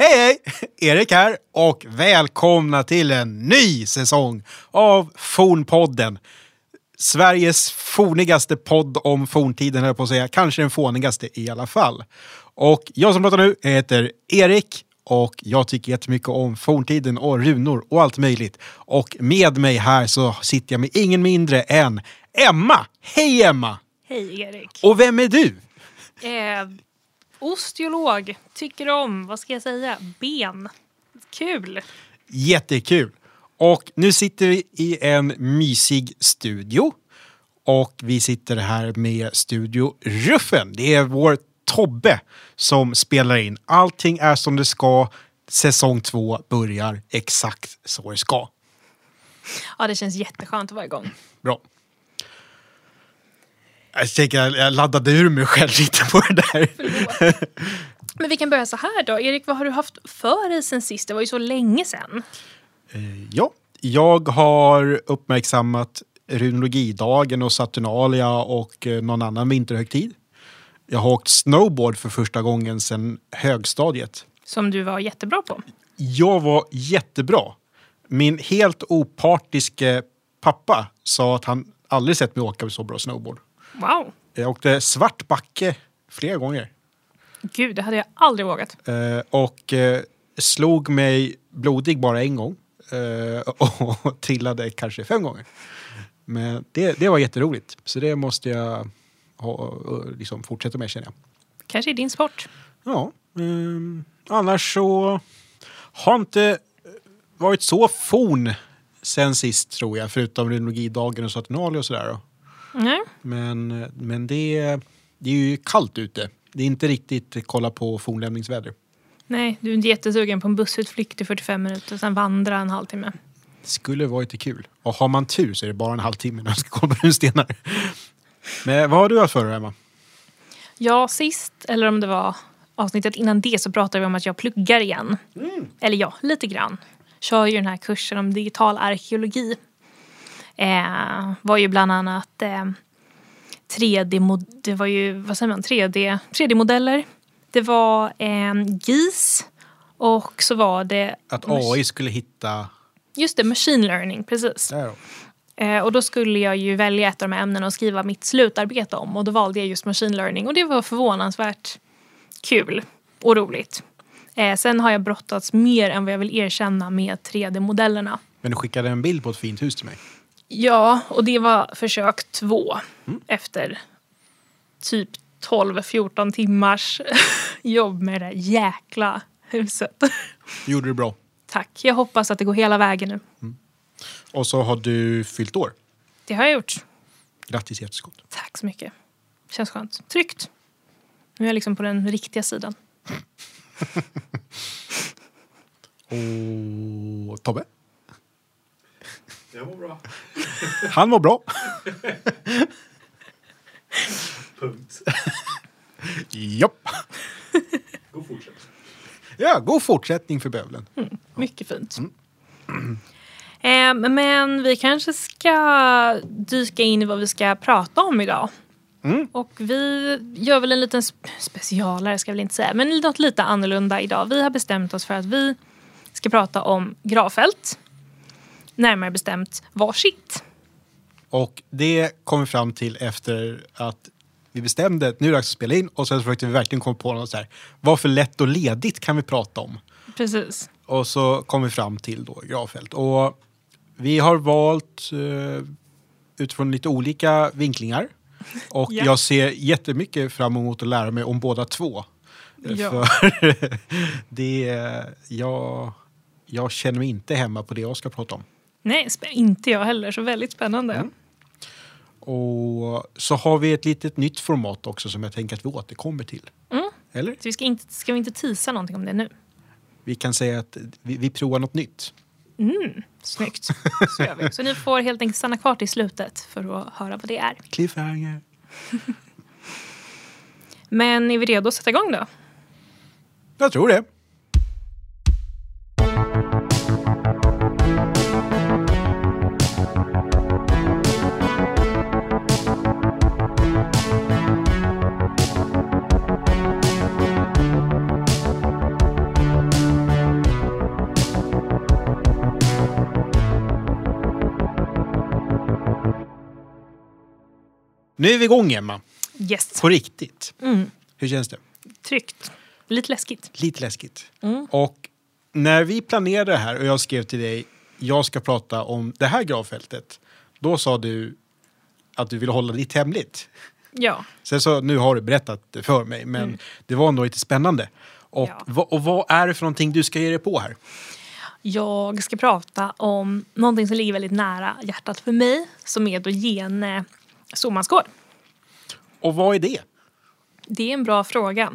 Hej hej! Erik här och välkomna till en ny säsong av Fornpodden. Sveriges fornigaste podd om forntiden, höll på att säga. Kanske den fånigaste i alla fall. Och jag som pratar nu heter Erik och jag tycker jättemycket om forntiden och runor och allt möjligt. Och med mig här så sitter jag med ingen mindre än Emma. Hej Emma! Hej Erik. Och vem är du? Eh, osteolog. Tycker om, vad ska jag säga, ben. Kul. Jättekul! Och nu sitter vi i en mysig studio. Och vi sitter här med Studio Ruffen. Det är vår Tobbe som spelar in. Allting är som det ska. Säsong två börjar exakt så det ska. Ja, det känns jätteskönt att vara igång. Bra. Jag tänker jag laddade ur mig själv lite på det där. Men vi kan börja så här då. Erik, vad har du haft för dig sen sist? Det var ju så länge sedan. Eh, Ja, jag har uppmärksammat runologidagen och Saturnalia och eh, någon annan vinterhögtid. Jag har åkt snowboard för första gången sedan högstadiet. Som du var jättebra på. Jag var jättebra. Min helt opartiske pappa sa att han aldrig sett mig åka så bra snowboard. Wow. Jag åkte svart backe flera gånger. Gud, det hade jag aldrig vågat. Eh, och eh, slog mig blodig bara en gång. Eh, och trillade kanske fem gånger. Men det, det var jätteroligt. Så det måste jag ha, och liksom fortsätta med känner jag. Kanske i din sport. Ja, ehm, annars så har inte varit så forn sen sist tror jag. Förutom runologidagen och Saturnalia och sådär. Nej. Men, men det, det är ju kallt ute. Det är inte riktigt kolla på fornlämningsväder. Nej, du är inte jättesugen på en bussutflykt i 45 minuter och sen vandra en halvtimme. Det skulle vara lite kul. Och har man tur så är det bara en halvtimme när man ska kolla på runstenar. Men vad har du haft för dig Emma? Ja, sist, eller om det var avsnittet innan det, så pratade vi om att jag pluggar igen. Eller ja, lite grann. Kör ju den här kursen om digital arkeologi. Eh, var ju bland annat eh, 3D, mod- det var ju, vad säger man, 3D, 3D-modeller. Det var eh, GIS och så var det... Att AI skulle hitta... Just det, machine learning, precis. Då. Eh, och då skulle jag ju välja ett av de här ämnena och skriva mitt slutarbete om. Och då valde jag just machine learning. Och det var förvånansvärt kul och roligt. Eh, sen har jag brottats mer än vad jag vill erkänna med 3D-modellerna. Men du skickade en bild på ett fint hus till mig. Ja, och det var försök två. Efter typ 12-14 timmars jobb med det där jäkla huset. Gjorde du bra. Tack. Jag hoppas att det går hela vägen nu. Och så har du fyllt år. Det har jag gjort. Grattis i efterskott. Tack så mycket. Känns skönt. Tryggt. Nu är jag liksom på den riktiga sidan. Och Tobbe? Jag mår bra. Han mår bra. Punkt. Japp. God fortsätt. Ja, god fortsättning för bövelen. Mycket fint. Eh, men vi kanske ska dyka in i vad vi ska prata om idag. Och vi gör väl en liten sp- specialare, ska jag väl inte säga, men något lite annorlunda idag. Vi har bestämt oss för att vi ska prata om gravfält. Närmare bestämt varsitt. Och det kom vi fram till efter att vi bestämde att nu är det dags att spela in och sen försökte vi verkligen komma på något så här. Vad för lätt och ledigt kan vi prata om? Precis. Och så kom vi fram till då gravfält. Och vi har valt eh, utifrån lite olika vinklingar. Och Ja. jag ser jättemycket fram emot att lära mig om båda två. Eh, Ja. För det, jag, jag känner mig inte hemma på det jag ska prata om. Nej, inte jag heller, så väldigt spännande. Mm. Och så har vi ett litet nytt format också som jag tänker att vi återkommer till. Mm. Eller? Så vi ska, inte, ska vi inte tisa någonting om det nu? Vi kan säga att vi, vi provar något nytt. Mm, snyggt. Så gör vi. Så ni får helt enkelt stanna kvar till slutet för att höra vad det är. Cliffhanger. Men är vi redo att sätta igång då? Jag tror det. Nu är vi igång Emma. Yes. På riktigt. Mm. Hur känns det? Tryggt. Lite läskigt. Lite läskigt. Mm. Och när vi planerade det här och jag skrev till dig, jag ska prata om det här gravfältet. Då sa du att du ville hålla det lite hemligt. Ja. Sen så, nu har du berättat det för mig, men det var ändå lite spännande. Och, Ja. vad, och vad är det för någonting du ska ge dig på här? Jag ska prata om någonting som ligger väldigt nära hjärtat för mig som är då Gene Somansgård. Och vad är det? Det är en bra fråga.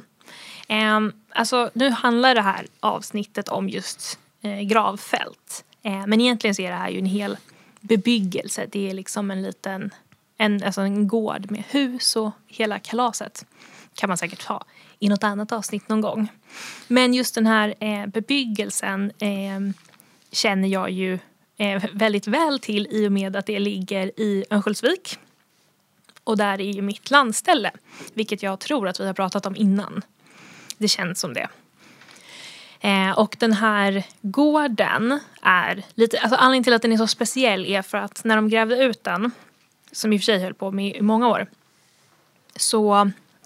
Um, alltså, nu handlar det här avsnittet om just eh, gravfält. Eh, men egentligen så är det här ju en hel bebyggelse. Det är liksom en liten en, alltså en gård med hus och hela kalaset. kan man säkert ha i något annat avsnitt någon gång. Men just den här eh, bebyggelsen eh, känner jag ju eh, väldigt väl till i och med att det ligger i Örnsköldsvik. Och där är ju mitt landställe, vilket jag tror att vi har pratat om innan. Det känns som det. Eh, och den här gården är lite, alltså anledningen till att den är så speciell är för att när de grävde ut den, som i och för sig höll på med i många år, så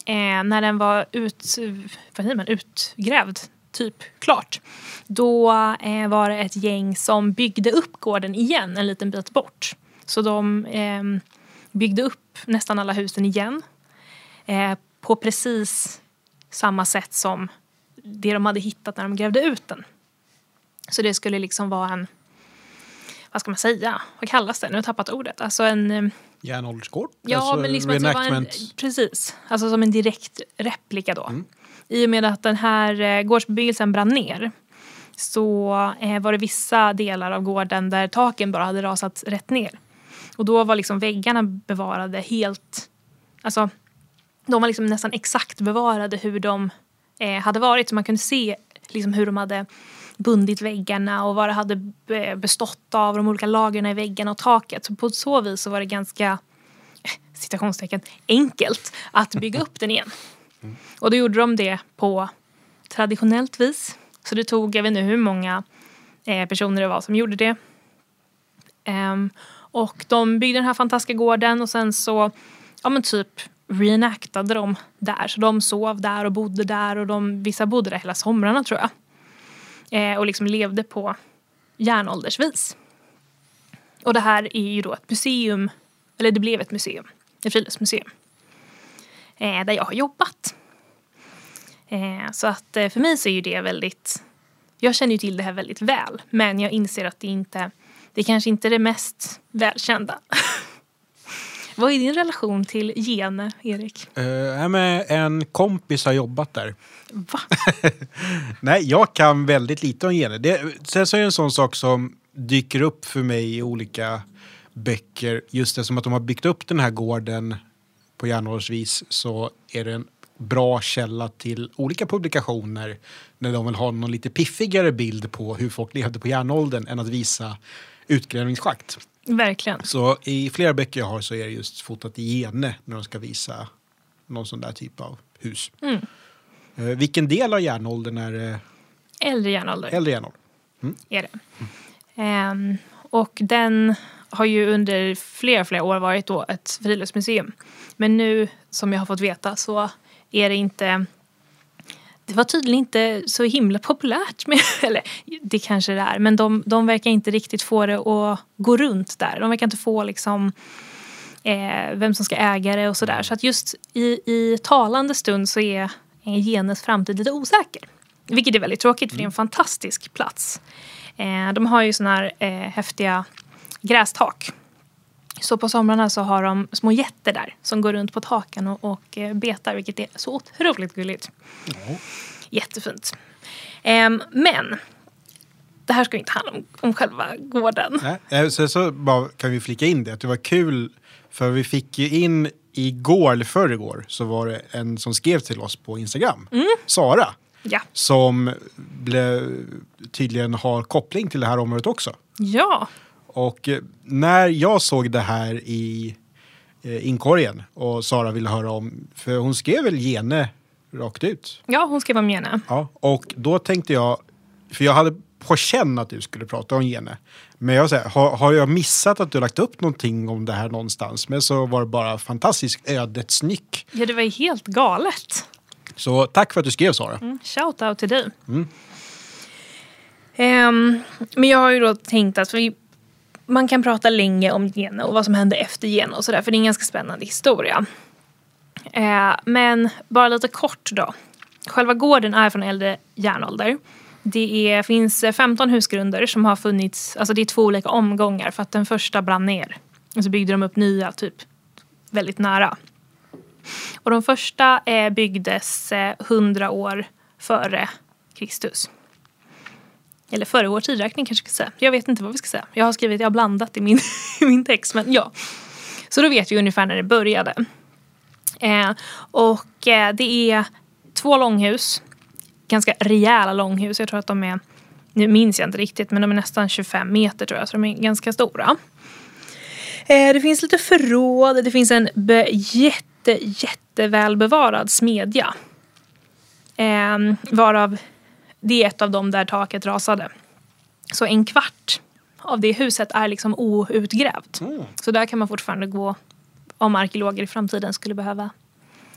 eh, när den var ut, vad säger man, utgrävd, typ klart, då eh, var det ett gäng som byggde upp gården igen en liten bit bort. Så de eh, byggde upp nästan alla husen igen eh, på precis samma sätt som det de hade hittat när de grävde ut den. Så det skulle liksom vara en, vad ska man säga, vad kallas det? Nu har jag tappat ordet. Alltså en, eh, Järnåldersgård? ja Alltså men liksom att det var en, reenactment. precis, alltså som en direkt replika då. I och med att den här eh, gårdsbebyggelsen brann ner så eh, var det vissa delar av gården där taken bara hade rasat rätt ner. Och då var liksom väggarna bevarade helt, alltså de var liksom nästan exakt bevarade hur de eh, hade varit. Så man kunde se liksom hur de hade bundit väggarna och vad det hade be- bestått av, de olika lagren i väggarna och taket. Så på så vis så var det ganska, eh, citationstecken, enkelt att bygga upp den igen. Och då gjorde de det på traditionellt vis. Så det tog, jag vet inte hur många eh, personer det var som gjorde det. Ehm, och de byggde den här fantastiska gården och sen så, ja men typ reenactade de där. Så de sov där och bodde där och de, vissa bodde där hela somrarna tror jag. Eh, och liksom levde på järnåldersvis. Och det här är ju då ett museum, eller det blev ett museum, ett friluftsmuseum. Eh, där jag har jobbat. Eh, så att eh, för mig så är ju det väldigt, jag känner ju till det här väldigt väl. Men jag inser att det inte, det är kanske inte är det mest välkända. Vad är din relation till Gene, Erik? Uh, men en kompis har jobbat där. Va? Nej, jag kan väldigt lite om gener. Det, sen så är det en sån sak som dyker upp för mig i olika böcker. Just det som att de har byggt upp den här gården på järnåldersvis så är det en bra källa till olika publikationer när de vill ha någon lite piffigare bild på hur folk levde på järnåldern än att visa utgrävningsschakt. Verkligen. Så i flera böcker jag har så är det just fotat i gene när de ska visa någon sån där typ av hus. Mm. Eh, vilken del av järnåldern är det? Äldre järnålder Äldre järnålder? är det. Ehm, och den har ju under flera, flera år varit då ett friluftsmuseum. Men nu, som jag har fått veta, så är det inte det var tydligen inte så himla populärt med, eller det kanske det är, men de, de verkar inte riktigt få det att gå runt där. De verkar inte få liksom eh, vem som ska äga det och sådär. Så att just i, i talande stund så är Genes framtid lite osäker. Vilket är väldigt tråkigt för det är en fantastisk plats. Eh, de har ju såna här eh, häftiga grästak. Så på somrarna så har de små jätter där som går runt på taken och, och eh, betar vilket är så otroligt gulligt. Jättefint. Ehm, men det här ska ju inte handla om, om själva gården. Nej, eh, sen så bara kan vi flika in det att det var kul för vi fick ju in igår eller förrgår så var det en som skrev till oss på Instagram, Sara, Ja. som ble, tydligen har koppling till det här området också. Ja. Och eh, när jag såg det här i eh, inkorgen och Sara ville höra om, för hon skrev väl gene rakt ut. ja, hon skrev om Gene. Ja, och då tänkte jag, för jag hade på känn att du skulle prata om Gene. Men jag säger, har, har jag missat att du lagt upp någonting om det här någonstans? Men så var det bara fantastisk ödets nyck. Ja, det var ju helt galet. Så tack för att du skrev Sara. Mm, shout out till dig. Ehm, men jag har ju då tänkt att vi, man kan prata länge om Geno och vad som hände efter Geno och sådär för det är en ganska spännande historia. Eh, men bara lite kort då. Själva gården är från äldre järnålder. Det är, finns 15 husgrunder som har funnits, alltså det är två olika omgångar för att den första brann ner. Och så byggde de upp nya typ väldigt nära. Och de första eh, byggdes eh, 100 år före Kristus. Eller före vår tidräkning kanske jag ska säga. Jag vet inte vad vi ska säga. Jag har skrivit, jag har blandat i min, i min text. Men ja. Så då vet vi ungefär när det började. Eh, och eh, det är två långhus. Ganska rejäla långhus. Jag tror att de är, nu minns jag inte riktigt, men de är nästan 25 meter tror jag. Så de är ganska stora. Eh, det finns lite förråd. Det finns en be- jätte, jättevälbevarad smedja. Eh, varav det är ett av dem där taket rasade. Så en kvart av det huset är liksom outgrävt. Så där kan man fortfarande gå om arkeologer i framtiden skulle behöva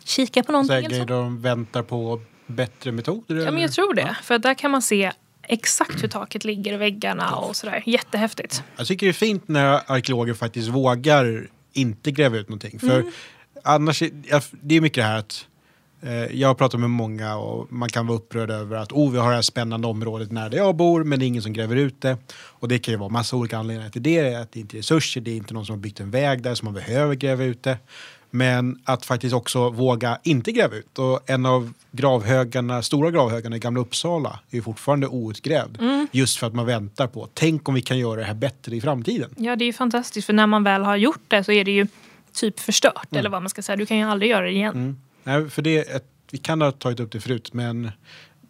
kika på någonting. Säkert de väntar på bättre metoder? Ja, men jag tror det. För att där kan man se exakt hur taket ligger och väggarna och sådär. Jättehäftigt. Jag tycker det är fint när arkeologer faktiskt vågar inte gräva ut någonting. För Mm. annars, är- ja, det är mycket det här att jag har pratat med många och man kan vara upprörd över att oh, vi har det här spännande området nära där jag bor men det är ingen som gräver ut det. Och det kan ju vara massa olika anledningar till det. Att det inte är resurser, det är inte någon som har byggt en väg där som man behöver gräva ut det. Men att faktiskt också våga inte gräva ut. Och en av gravhögarna, stora gravhögarna i Gamla Uppsala är fortfarande outgrävd. Mm. Just för att man väntar på, tänk om vi kan göra det här bättre i framtiden. Ja, det är ju fantastiskt. För när man väl har gjort det så är det ju typ förstört. Eller vad man ska säga. Du kan ju aldrig göra det igen. Mm. Nej, för det, ett, vi kan ha tagit upp det förut, men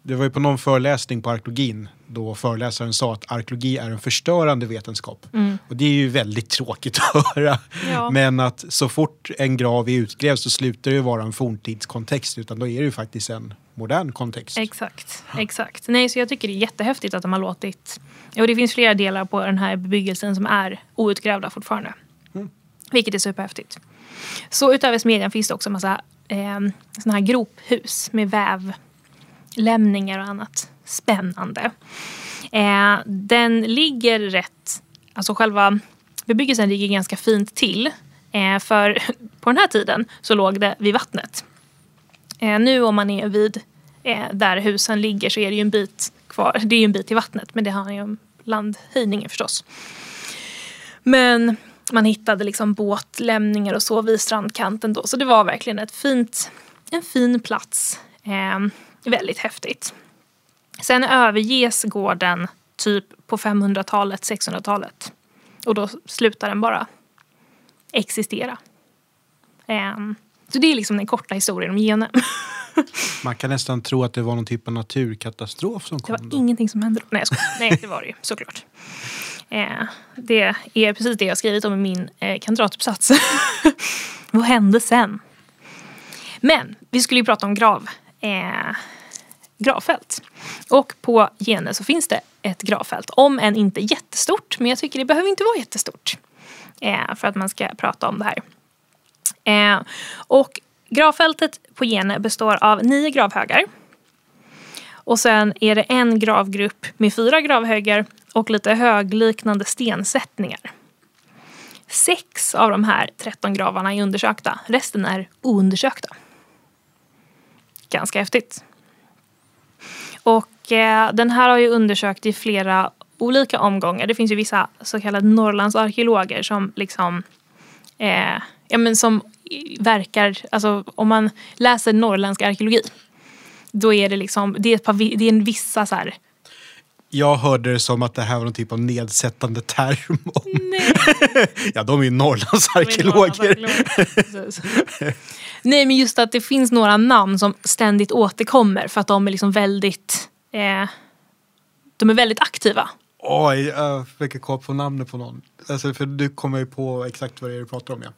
det var ju på någon föreläsning på arkeologin då föreläsaren sa att arkeologi är en förstörande vetenskap. Och det är ju väldigt tråkigt att höra. Ja. Men att så fort en grav är utgrävd så slutar det ju vara en forntidskontext utan då är det ju faktiskt en modern kontext. Exakt, exakt. Nej, så jag tycker det är jättehäftigt att de har låtit... Och det finns flera delar på den här bebyggelsen som är outgrävda fortfarande. Vilket är superhäftigt. Så utöver smedjan finns det också en massa eh, såna här grophus med vävlämningar och annat spännande. Eh, den ligger rätt... Alltså själva bebyggelsen ligger ganska fint till. Eh, för på den här tiden så låg det vid vattnet. Eh, nu om man är vid eh, där husen ligger så är det ju en bit kvar. Det är ju en bit till vattnet men det handlar ju om landhöjningen förstås. Men man hittade liksom båtlämningar och så vid strandkanten då. Så det var verkligen ett fint, en fin plats. Eh, väldigt häftigt. Sen överges gården typ på 500-talet, 600-talet. Och då slutar den bara existera. Eh, så det är liksom den korta historien om Gene. Man kan nästan tro att det var någon typ av naturkatastrof som Det kom var då. ingenting som hände. Nej, jag. Nej, det var det ju såklart. Eh, det är precis det jag har skrivit om i min eh, kandidatuppsats. Vad hände sen? Men vi skulle ju prata om grav, eh, gravfält. Och på Gene så finns det ett gravfält. Om än inte jättestort, men jag tycker det behöver inte vara jättestort. Eh, för att man ska prata om det här. Eh, och gravfältet på Gene består av nio gravhögar. Och sen är det en gravgrupp med fyra gravhögar och lite högliknande stensättningar. Sex av de här 13 gravarna är undersökta. Resten är oundersökta. Ganska häftigt. Och eh, den här har ju undersökt i flera olika omgångar. Det finns ju vissa så kallade Norrlandsarkeologer som liksom eh, ja, men som verkar, alltså om man läser norrländsk arkeologi då är det liksom, det är, ett par, det är en vissa så här, Jag hörde det som att det här var någon typ av nedsättande term. Om... ja, de är ju Norrlandsarkeologer. Nej men just att det finns några namn som ständigt återkommer för att de är liksom väldigt, eh, de är väldigt aktiva. Oj, jag fick koll på namnet på någon. Alltså, för du kommer ju på exakt vad det är du pratar om. Ja.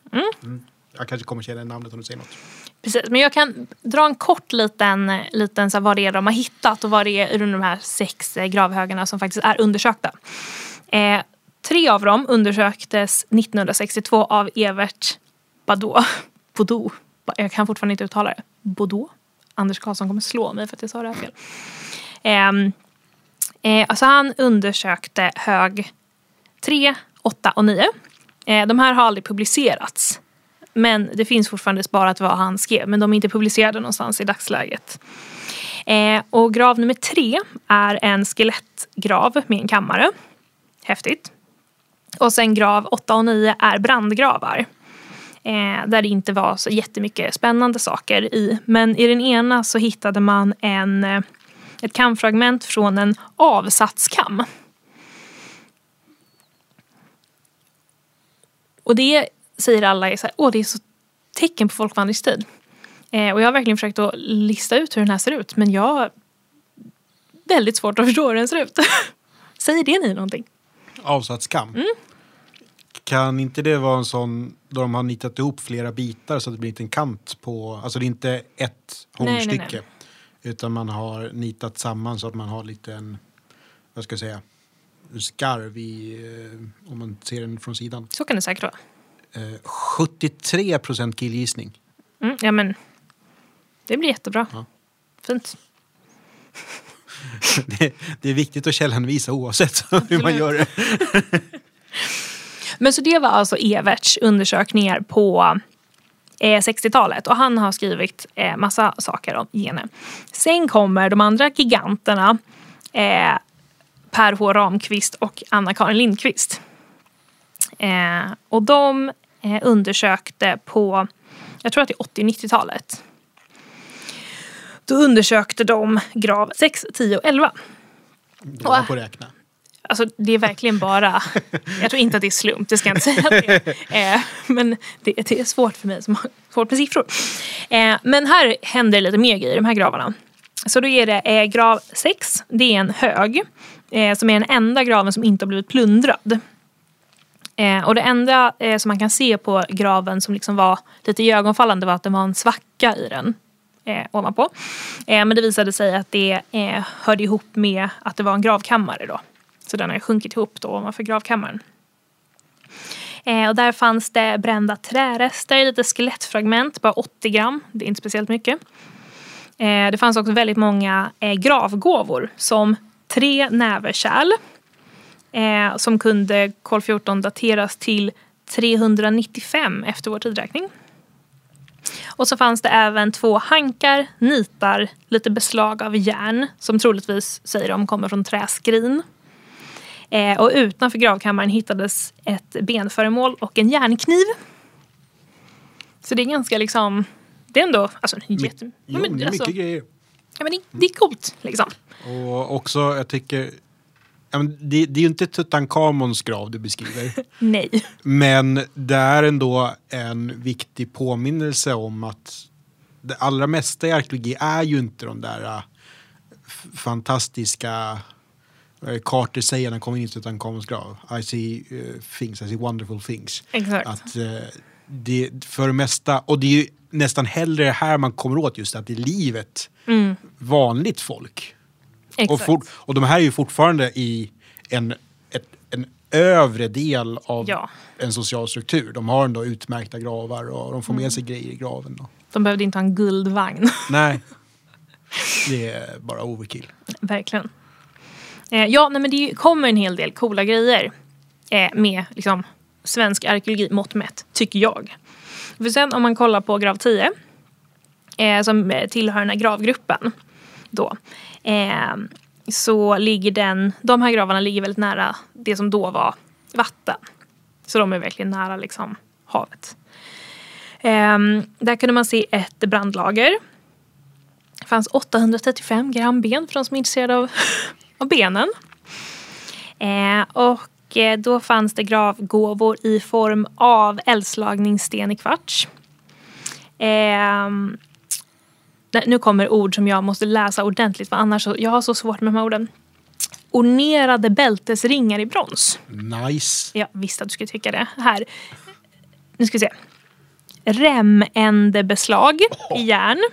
Jag kanske kommer känna namnet om du säger något. Precis, men jag kan dra en kort liten, liten så här, vad det är de har hittat och vad det är under de här sex eh, gravhögarna som faktiskt är undersökta. Eh, tre av dem undersöktes 1962 av Evert Badå. Baudot. Jag kan fortfarande inte uttala det. Baudot. Anders Karlsson kommer slå mig för att jag sa det här fel. Eh, eh, alltså han undersökte hög 3, 8 och 9. Eh, de här har aldrig publicerats. Men det finns fortfarande sparat vad han skrev. Men de är inte publicerade någonstans i dagsläget. Eh, och grav nummer tre är en skelettgrav med en kammare. Häftigt. Och sen grav 8 och 9 är brandgravar. Eh, där det inte var så jättemycket spännande saker i. Men i den ena så hittade man en, eh, ett kamfragment från en avsatskam. Och det säger alla är så här, åh det är så tecken på folkvandringstid. Eh, och jag har verkligen försökt att lista ut hur den här ser ut men jag har väldigt svårt att förstå hur den ser ut. Säger det ni någonting? Avsatt skam. Mm. Kan inte det vara en sån då de har nitat ihop flera bitar så att det blir en kant på, alltså det är inte ett Nej, nej, hångstycke. nej. Utan man har nitat samman så att man har lite en, vad ska jag säga, skarv i, eh, om man ser den från sidan. Så kan det säkert vara. Eh, 73 procent killgissning. Mm, ja men det blir jättebra. Ja. Fint. det, det är viktigt att källhänvisa oavsett hur man gör det. Men så det var alltså Everts undersökningar på eh, 60-talet och han har skrivit eh, massa saker om gener. Sen kommer de andra giganterna eh, Per H Ramqvist och Anna-Karin Lindqvist. Eh, och de eh, undersökte på, jag tror att det är 80 90-talet. Då undersökte de grav 6, 10 och 11. Dålig på att räkna. Alltså det är verkligen bara, jag tror inte att det är slump, det ska jag inte säga att det är. Eh, men det, det är svårt för mig som har svårt med siffror. Eh, men här händer lite mer grejer i de här gravarna. Så då är det eh, grav 6, det är en hög. Eh, som är den enda graven som inte har blivit plundrad. Eh, och det enda eh, som man kan se på graven som liksom var lite iögonfallande var att det var en svacka i den. Eh, ovanpå. Eh, men det visade sig att det eh, hörde ihop med att det var en gravkammare då. Så den har sjunkit ihop då ovanför gravkammaren. Eh, och där fanns det brända trärester, lite skelettfragment, bara 80 gram. Det är inte speciellt mycket. Eh, det fanns också väldigt många eh, gravgåvor som tre näverkärl eh, som kunde kol 14 dateras till 395 efter vår tidräkning. Och så fanns det även två hankar, nitar, lite beslag av järn som troligtvis, säger de, kommer från träskrin. Eh, och utanför gravkammaren hittades ett benföremål och en järnkniv. Så det är ganska liksom, det är ändå, alltså, jätte, Jo, men, alltså, mycket grejer. ja, men det, det är coolt liksom. Och också, jag tycker... Det, det är ju inte Tutankhamons grav du beskriver. Nej. Men det är ändå en viktig påminnelse om att det allra mesta i arkeologi är ju inte de där äh, fantastiska Carter säger när han kommer in i Tutankhamons grav. I see uh, things, I see wonderful things. Exakt. Att eh, det för det mesta, och det är ju nästan hellre det här man kommer åt just att det är livet, vanligt folk. Och, fort, och de här är ju fortfarande i en, ett, en övre del av Ja. en social struktur. De har ändå utmärkta gravar och de får Mm. med sig grejer i graven. Och, De behövde inte ha en guldvagn. nej, det är bara overkill. Verkligen. Eh, ja, nej, men det kommer en hel del coola grejer eh, med liksom, svensk arkeologi mått mätt, tycker jag. För sen om man kollar på grav 10, eh, som tillhör den här gravgruppen, då, eh, så ligger den, de här gravarna ligger väldigt nära det som då var vatten. Så de är verkligen nära liksom, havet. Eh, där kunde man se ett brandlager det fanns 835 gram ben för de som är intresserade av, av benen. Ehm, eh, och då fanns det gravgåvor i form av eldslagningssten i kvarts. Eh, nu kommer ord som jag måste läsa ordentligt för annars så, jag har så svårt med de här orden. Ornerade bältesringar i brons. Nice. Jag visste att du skulle tycka det. Här. Nu ska vi se. remändebeslag i järn.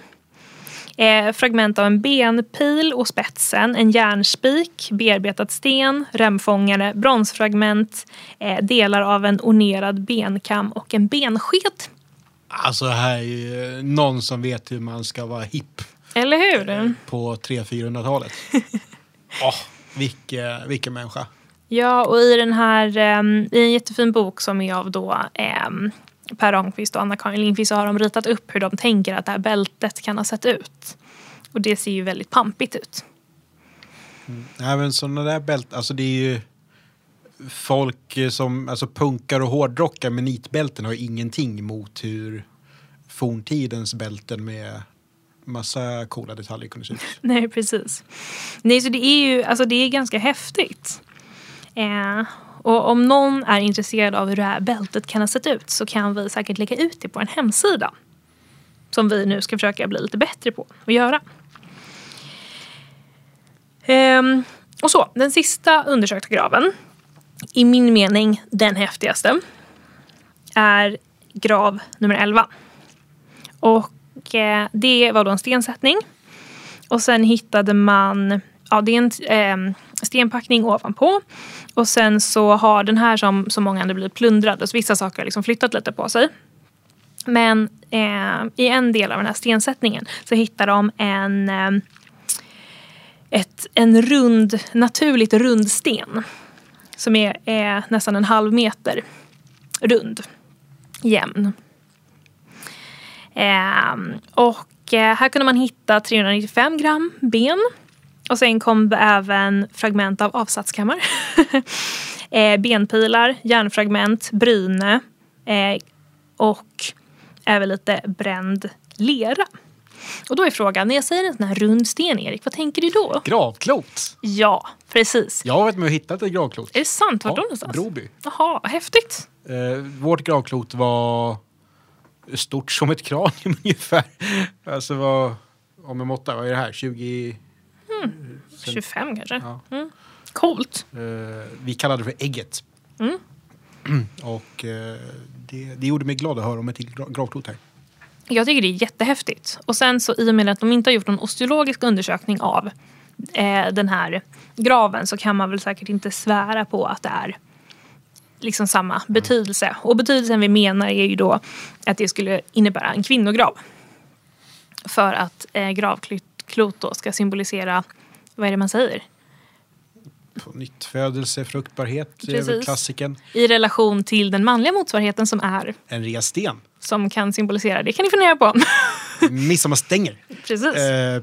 Eh, fragment av en benpil och spetsen, en järnspik, bearbetad sten, remfångare, bronsfragment, eh, delar av en ornerad benkam och en bensked. Alltså här är ju någon som vet hur man ska vara hipp Eller hur? på 300-400-talet. Åh, vilken, vilken människa. Ja, och i den här, um, i en jättefin bok som är av då um, Per Ramqvist och Anna-Karin Lindqvist så har de ritat upp hur de tänker att det här bältet kan ha sett ut. Och det ser ju väldigt pampigt ut. Nej men sådana där bälten, alltså det är ju folk eh, som, alltså punkar och hårdrockar med nitbälten har ju ingenting mot hur forntidens bälten med massa coola detaljer kunde se ut. Nej, precis. Nej, så det är ju alltså det är ganska häftigt. Eh, och om någon är intresserad av hur det här bältet kan ha sett ut så kan vi säkert lägga ut det på en hemsida. Som vi nu ska försöka bli lite bättre på att göra. Ehm, och så, den sista undersökta graven, i min mening den häftigaste, är grav nummer 11. Och eh, det var då en stensättning. Och sen hittade man, ja det är en eh, stenpackning ovanpå. Och sen så har den här som så många andra blivit plundrad. Så vissa saker har liksom flyttat lite på sig. Men eh, i en del av den här stensättningen så hittar de en, eh, ett, en rund, naturligt rund sten. Som är, är nästan en halv meter rund. Jämn. Eh, och eh, här kunde man hitta 395 gram ben. Och sen kom det även fragment av avsatskammar. eh, benpilar, järnfragment, bryne eh, och även lite bränd lera. Och då är frågan, när jag säger en sån här rund sten Erik, vad tänker du då? Gravklot! Ja, precis. Jag har varit med och hittat ett gravklot. Är det sant? Vart Ja, då någonstans? Broby. Jaha, häftigt. Eh, vårt gravklot var stort som ett kranium ungefär. Alltså vad, om jag måttar, vad är det här? 20... Sen- 25 kanske? Ja. Mm. Coolt. Eh, vi kallade det för ägget. Mm. Och eh, det, det gjorde mig glad att höra om ett till gra- gravklot här. Jag tycker det är jättehäftigt. Och sen så i och med att de inte har gjort någon osteologisk undersökning av eh, den här graven så kan man väl säkert inte svära på att det är liksom samma betydelse. Och betydelsen vi menar är ju då att det skulle innebära en kvinnograv. För att eh, gravklot då ska symbolisera, vad är det man säger? På Nyttfödelse, fruktbarhet, Precis. klassiken. I relation till den manliga motsvarigheten som är, En resten. Som kan symbolisera, det kan ni fundera på. Midsommarstänger. Precis. Eh,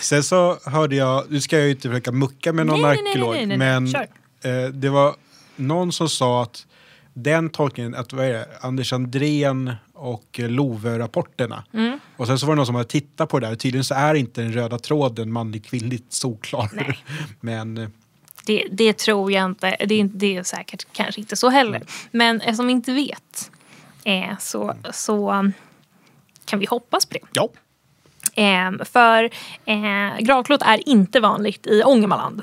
sen så hörde jag, nu ska jag ju inte försöka mucka med någon Nej, arkeolog, nej, nej, men eh, det var någon som sa att den tolkningen, att vad är det, Anders Andrén och Lovö-rapporterna. Mm. Och sen så var det någon som hade tittat på det där tydligen så är inte den röda tråden manligt kvinnligt solklar. Men eh, Det, det tror jag inte. Det det är säkert kanske inte så heller. Men eftersom vi inte vet eh, så, så kan vi hoppas på det. ja, Eh, för eh, gravklot är inte vanligt i Ångermanland.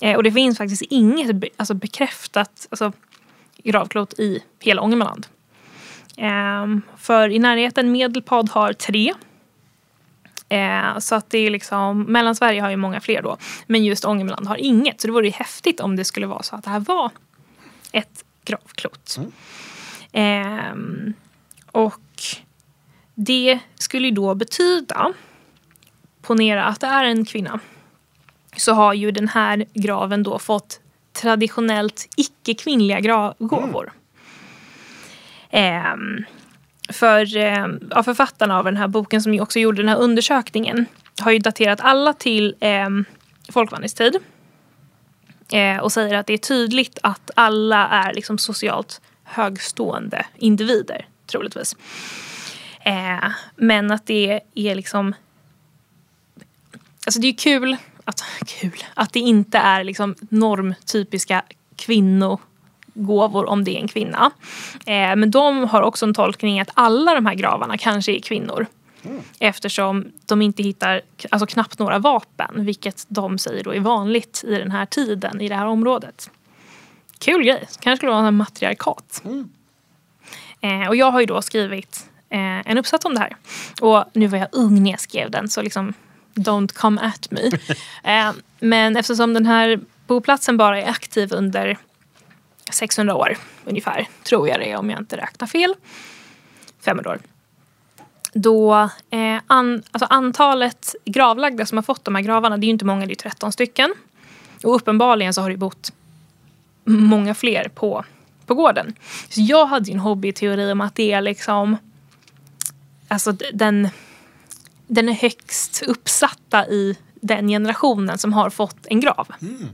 Eh, och det finns faktiskt inget be, alltså bekräftat alltså, gravklot i hela Ångermanland. Eh, för i närheten Medelpad har tre. Eh, så att det är liksom, Mellansverige har ju många fler då. Men just Ångermanland har inget. Så det vore ju häftigt om det skulle vara så att det här var ett gravklot. Ehm, och det skulle ju då betyda, ponera att det är en kvinna, så har ju den här graven då fått traditionellt icke-kvinnliga gra- gåvor. Ehm, för eh, ja, författarna av den här boken som ju också gjorde den här undersökningen har ju daterat alla till eh, folkvandringstid. Eh, och säger att det är tydligt att alla är liksom socialt högstående individer, troligtvis. Eh, men att det är liksom... Alltså det är kul att, kul, att det inte är liksom normtypiska kvinnogåvor om det är en kvinna. Eh, men de har också en tolkning att alla de här gravarna kanske är kvinnor. Eftersom de inte hittar alltså knappt några vapen, vilket de säger då är vanligt i den här tiden, i det här området. Kul grej. Kanske skulle vara en matriarkat. Eh, och jag har ju då skrivit eh, en uppsats om det här. Och nu var jag ung när jag skrev den så liksom don't come at me. eh, men eftersom den här boplatsen bara är aktiv under 600 år ungefär, tror jag det är om jag inte räknar fel. 500 år. Då eh, an, alltså antalet gravlagda som har fått de här gravarna, det är ju inte många, det är 13 stycken. Och uppenbarligen så har det bott många fler på, på gården. Så jag hade ju en hobbyteori om att det är liksom alltså den, den är högst uppsatta i den generationen som har fått en grav. Mm.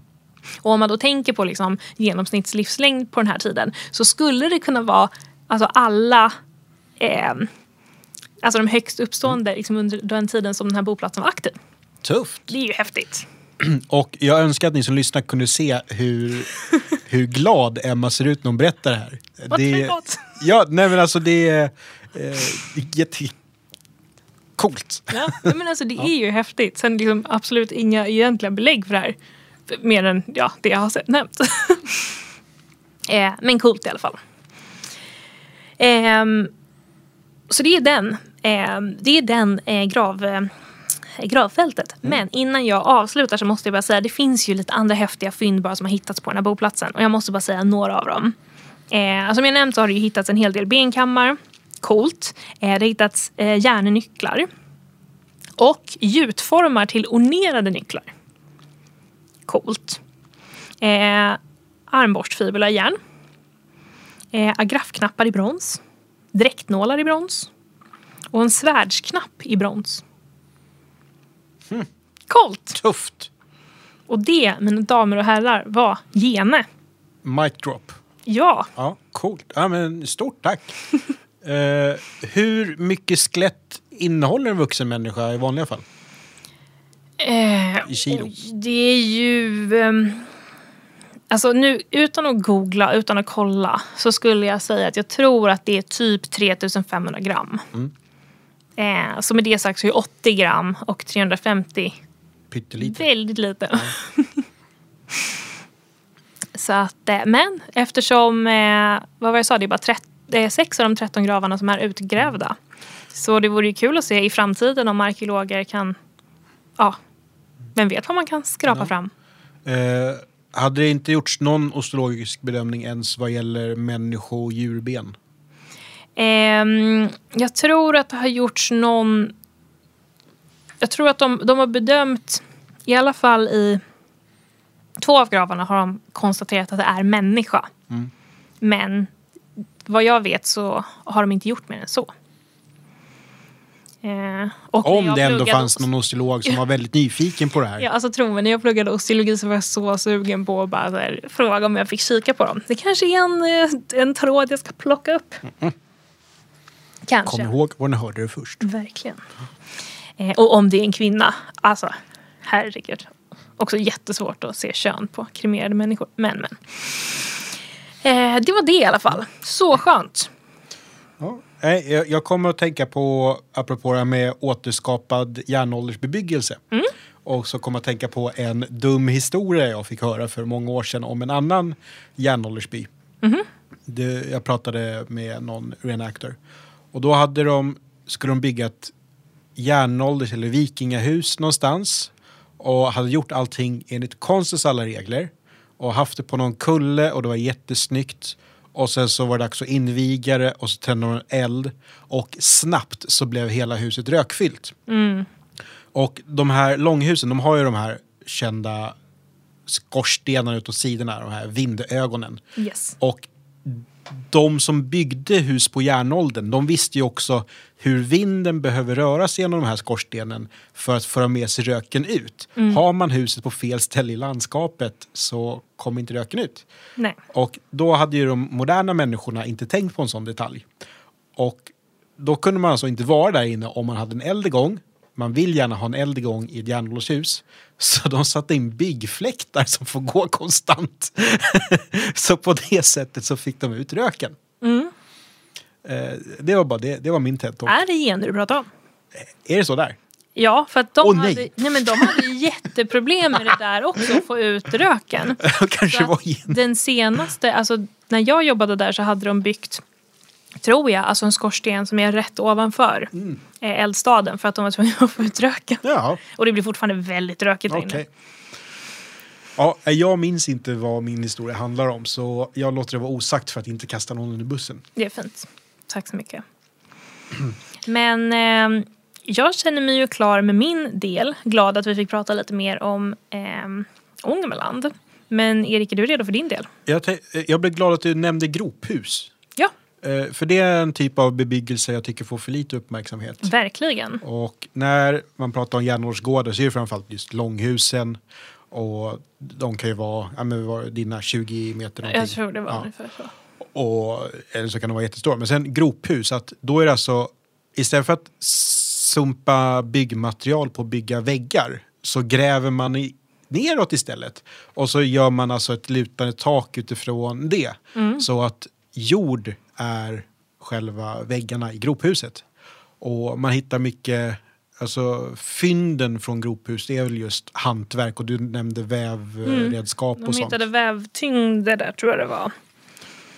Och om man då tänker på liksom genomsnittslivslängd på den här tiden så skulle det kunna vara alltså alla eh, alltså de högst uppstående liksom under den tiden som den här boplatsen var aktiv. Tufft. Det är ju häftigt. Och jag önskar att ni som lyssnar kunde se hur, hur glad Emma ser ut när hon berättar det här. Vad det, trevligt. Ja, nej men alltså det är eh, jätte... Coolt. Ja, men alltså det är ju häftigt. Sen liksom absolut inga egentliga belägg för det här. Mer än ja, det jag har nämnt. eh, men coolt i alla fall. Ehm, så det är den. ehm, det är den eh, grav, eh, gravfältet. Men innan jag avslutar så måste jag bara säga det finns ju lite andra häftiga fynd bara som har hittats på den här boplatsen. Och jag måste bara säga några av dem. Eh, som jag nämnt så har det ju hittats en hel del benkammar. Coolt. Eh, det har hittats eh, järnnycklar. Och gjutformar till ornerade nycklar. Coolt. Eh, armborstfibula i järn. Eh, agrafknappar i brons. Dräktnålar i brons. Och en svärdsknapp i brons. Coolt! Tufft. Och det, mina damer och herrar, var gene. Mic drop. Ja, Ja, coolt. Ja, men stort tack. Eh, hur mycket skelett innehåller en vuxen människa i vanliga fall? Eh, I kilo. det är ju... ehm, alltså nu, utan att googla, utan att kolla, så skulle jag säga att jag tror att det är typ 3500 gram. Mm. Eh, så med det sagt så är 80 gram och 350 Pyttelite. väldigt lite. så att, eh, men eftersom, eh, vad var jag sa, det är bara 30, det är sex av de 13 gravarna som är utgrävda. Så det vore ju kul att se i framtiden om arkeologer kan, ja, vem vet vad man kan skrapa Ja. fram. Eh, hade det inte gjorts någon osteologisk bedömning ens vad gäller människo och djurben? Ehm, jag tror att det har gjorts någon... Jag tror att de, de har bedömt, i alla fall i två av gravarna har de konstaterat att det är människa. Mm. Men vad jag vet så har de inte gjort mer än så. Eh, Om det ändå fanns någon osteolog som var väldigt nyfiken på det här. Ja, alltså tro mig, när jag pluggade osteologi så var jag så sugen på att bara här, fråga om jag fick kika på dem. Det kanske är en, eh, en tråd jag ska plocka upp. Kanske. Kom ihåg var ni hörde det först. Verkligen. Eh, och om det är en kvinna, alltså herregud. Också jättesvårt att se kön på kremerade människor. Men men. Eh, det var det i alla fall. Så skönt. Ja. Nej, jag, jag kommer att tänka på, apropå det här med återskapad järnåldersbebyggelse. Och så kommer jag att tänka på en dum historia jag fick höra för många år sedan om en annan järnåldersby. Det, jag pratade med någon reenactor. Och då hade de, skulle de bygga ett järnålders eller vikingahus någonstans. Och hade gjort allting enligt konstens alla regler. Och haft det på någon kulle och det var jättesnyggt. Och sen så var det dags att inviga det och så tände de en eld. Och snabbt så blev hela huset rökfyllt. Och de här långhusen, de har ju de här kända skorstenarna utåt sidorna, de här vindögonen. Yes. Och de som byggde hus på järnåldern, de visste ju också hur vinden behöver röra sig genom de här skorstenen för att föra med sig röken ut. Har man huset på fel ställe i landskapet så kommer inte röken ut. Nej. Och då hade ju de moderna människorna inte tänkt på en sån detalj. Och då kunde man alltså inte vara där inne om man hade en eld igång. Man vill gärna ha en eld igång i ett järnåldershus. Så de satte in byggfläktar som får gå konstant. så på det sättet så fick de ut röken. Eh, det var bara det, det var min TED-talk. Är det gener du pratar om? Är det så där? Ja, för att de, Åh, nej. hade, nej, men de hade ju jätteproblem med det där också, att få ut röken. Kanske var igen. Den senaste, alltså när jag jobbade där så hade de byggt tror jag, alltså en skorsten som är rätt ovanför eh, eldstaden för att de var tvungna att få ut röken. Ja, Och det blir fortfarande väldigt rökigt där okej. inne. Ja, jag minns inte vad min historia handlar om så jag låter det vara osagt för att inte kasta någon under bussen. Det är fint. Tack så mycket. Men eh, jag känner mig ju klar med min del. Glad att vi fick prata lite mer om eh, Ångermanland. Men Erik, är du redo för din del? Jag, jag blev glad att du nämnde grophus. Ja, Eh, För det är en typ av bebyggelse jag tycker får för lite uppmärksamhet. verkligen. Och när man pratar om järnårsgårdar så är det framförallt just långhusen. Och de kan ju vara, ja men var dina 20 meter någonting. Jag tror det var Ja. ungefär så. Och, eller så kan de vara jättestora. Men sen grophus, att då är det alltså istället för att sumpa byggmaterial på att bygga väggar så gräver man i, neråt istället. Och så gör man alltså ett lutande tak utifrån det. Så att jord är själva väggarna i grophuset. Och man hittar mycket, alltså fynden från grophus det är väl just hantverk och du nämnde vävredskap De och sånt. hittade vävtyngder där tror jag det var.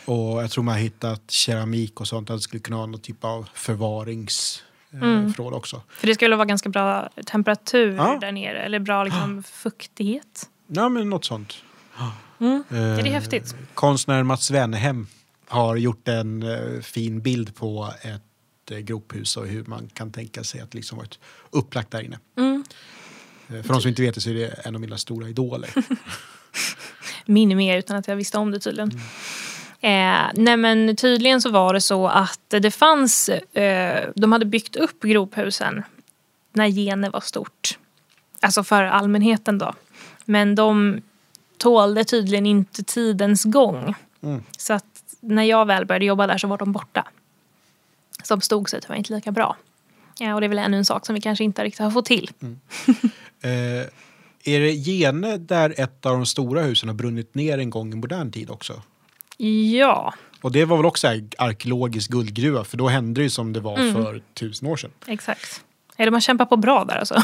Och jag tror man har hittat keramik och sånt. Att det skulle kunna ha någon typ av förvaringsförråd också. För det skulle vara ganska bra temperatur Ja. där nere. Eller bra liksom, fuktighet. Ja, men något sånt. Mm. Eh, Är det häftigt? Konstnären Mats Wennerhem har gjort en eh, fin bild på ett eh, grophus och hur man kan tänka sig att liksom varit upplagt där inne. Mm. Eh, för de som inte vet det så är det en av mina stora idoler. Min med utan att jag visste om det tydligen. Eh, nej men tydligen så var det så att det fanns, eh, de hade byggt upp grophusen när Gene var stort. Alltså för allmänheten då. Men de tålde tydligen inte tidens gång. Mm. Så att när jag väl började jobba där så var de borta. Som stod sig tyvärr inte lika bra. Ja, och det är väl ännu en sak som vi kanske inte riktigt har fått till. Eh, är det Gene där ett av de stora husen har brunnit ner en gång i modern tid också? Ja, Och det var väl också en arkeologisk guldgruva för då hände det ju som det var Mm. för tusen år sedan. exakt. Eller man kämpar på bra där alltså.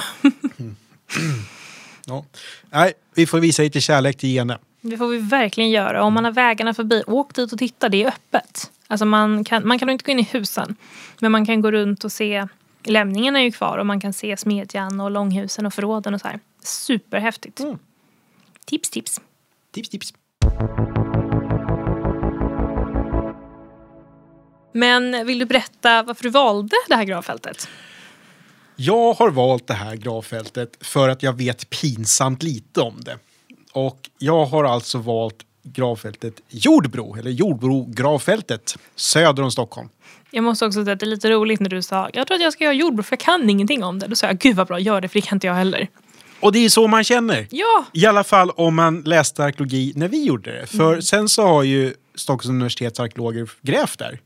Ja. Nej, vi får visa lite kärlek till Gene. Det får vi verkligen göra. Om man har vägarna förbi, åk dit och titta. Det är öppet. Alltså man kan, man kan inte gå in i husen. Men man kan gå runt och se. Lämningarna är ju kvar och man kan se smedjan och långhusen och förråden och så här. Superhäftigt. Mm. Tips, tips. Tips, tips. Men vill du berätta varför du valde det här gravfältet? Jag har valt det här gravfältet för att jag vet pinsamt lite om det. Och jag har alltså valt gravfältet Jordbro, eller Jordbro gravfältet söder om Stockholm. Jag måste också säga att det är lite roligt när du sa jag tror att jag ska göra jordbro för jag kan ingenting om det. Då sa jag gud vad bra, gör det för det kan inte jag heller. Och det är så man känner. Ja, I alla fall om man läste arkeologi när vi gjorde det. För sen så har ju Stockholms universitets arkeologer grävt där.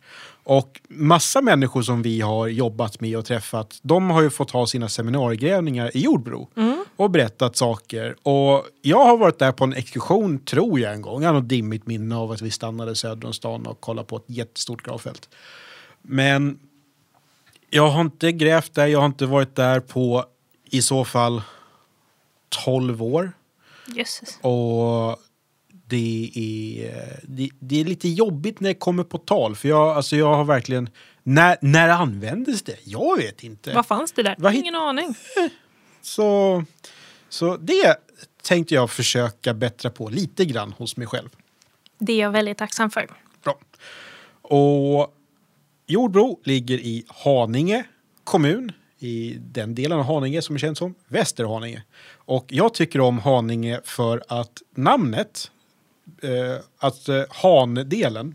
Och massa människor som vi har jobbat med och träffat, de har ju fått ha sina seminariegrävningar i Jordbro. Och berättat saker. Och jag har varit där på en exkursion, tror jag en gång. Jag har något dimmigt minne av att vi stannade söder om stan och kollade på ett jättestort gravfält. Men jag har inte grävt där, jag har inte varit där på i så fall 12 år. jösses. Och det är, det, det är lite jobbigt när det kommer på tal. För jag, alltså jag har verkligen... När, när användes det? Jag vet inte. Vad fanns det där? Vad Ingen aning. Så, så det tänkte jag försöka bättra på lite grann hos mig själv. Det är jag väldigt tacksam för. Bra. Och Jordbro ligger i Haninge kommun. I den delen av Haninge som är känd som Västerhaninge. Och jag tycker om Haninge för att namnet, eh, att eh, Han-delen,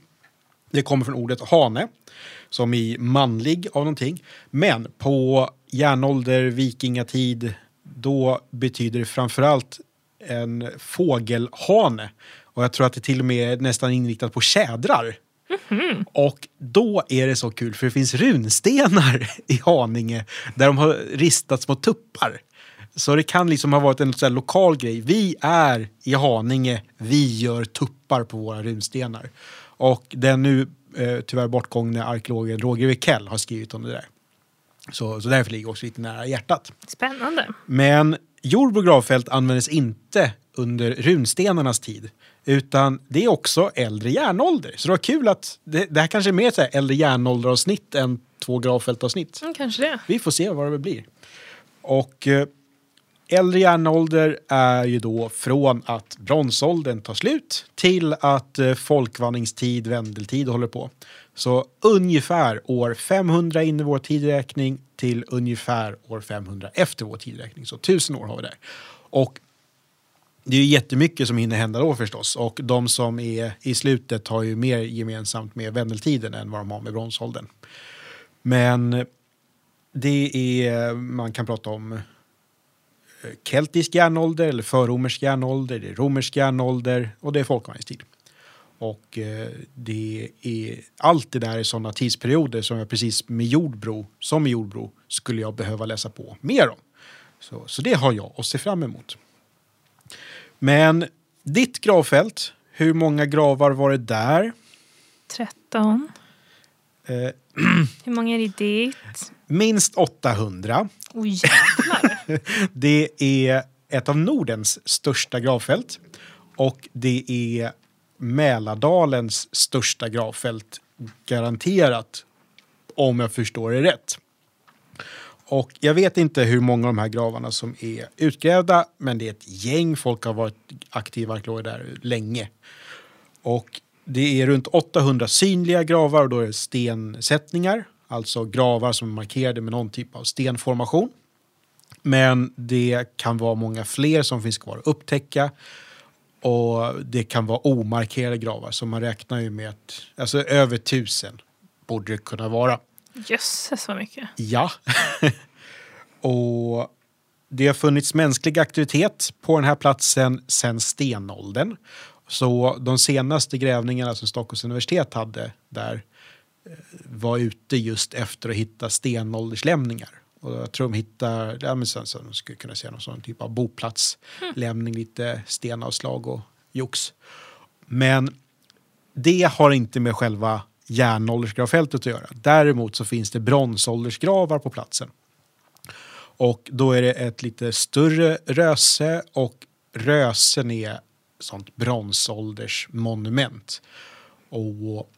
det kommer från ordet hane, som i manlig av någonting. Men på järnålder, vikingatid, då betyder det framförallt en fågelhane. Och jag tror att det till och med är nästan inriktat på tjädrar. Och då är det så kul för det finns runstenar i Haninge där de har ristat små tuppar. Så det kan liksom ha varit en här lokal grej. Vi är i Haninge, vi gör tuppar på våra runstenar. Och den nu eh, tyvärr bortgångne arkeologen Roger Wikell har skrivit om det där. Så, så därför ligger också lite nära hjärtat. Spännande. Men Jordbro gravfält användes inte under runstenarnas tid. Utan det är också äldre järnålder. Så det var kul att det, det här kanske är mer så här äldre järnålderavsnitt än två gravfältavsnitt. Mm, kanske det. Vi får se vad det blir. Och eh, äldre järnålder är ju då från att bronsåldern tar slut till att eh, folkvandringstid, vendeltid håller på. Så ungefär år 500 in i vår tideräkning till ungefär år 500 efter vår tideräkning. Så tusen år har vi där. Och det är ju jättemycket som hinner hända då förstås. Och de som är i slutet har ju mer gemensamt med vendeltiden än vad de har med bronsåldern. Men det är, man kan prata om keltisk järnålder eller förromersk järnålder, det är romersk järnålder och det är folkvandringstid. Och eh, det är allt det där är sådana tidsperioder som jag precis med jordbro, som med jordbro, skulle jag behöva läsa på mer om. Så, så det har jag att se fram emot. Men ditt gravfält, hur många gravar var det där? 13. Eh, Hur många är det dit? minst 800. Oj jävlar. Det är ett av Nordens största gravfält och det är Mälardalens största gravfält garanterat om jag förstår det rätt. Och jag vet inte hur många av de här gravarna som är utgrävda men det är ett gäng. Folk har varit aktiva arkeologer där länge. Och det är runt 800 synliga gravar och då är det stensättningar. Alltså gravar som är markerade med någon typ av stenformation. Men det kan vara många fler som finns kvar att upptäcka. Och det kan vara omarkerade gravar, så man räknar ju med att alltså över tusen borde det kunna vara. Jösses vad mycket. Ja. och det har funnits mänsklig aktivitet på den här platsen sedan stenåldern. Så de senaste grävningarna som Stockholms universitet hade där eh, var ute just efter att hitta stenålderslämningar. Och jag tror de hittar, ja, men sen, så de skulle kunna se någon sån typ av boplatslämning, lite stenavslag och jox. Men det har inte med själva järnåldersgravfältet att göra. Däremot så finns det bronsåldersgravar på platsen. Och då är det ett lite större röse och rösen är sånt bronsåldersmonument. Och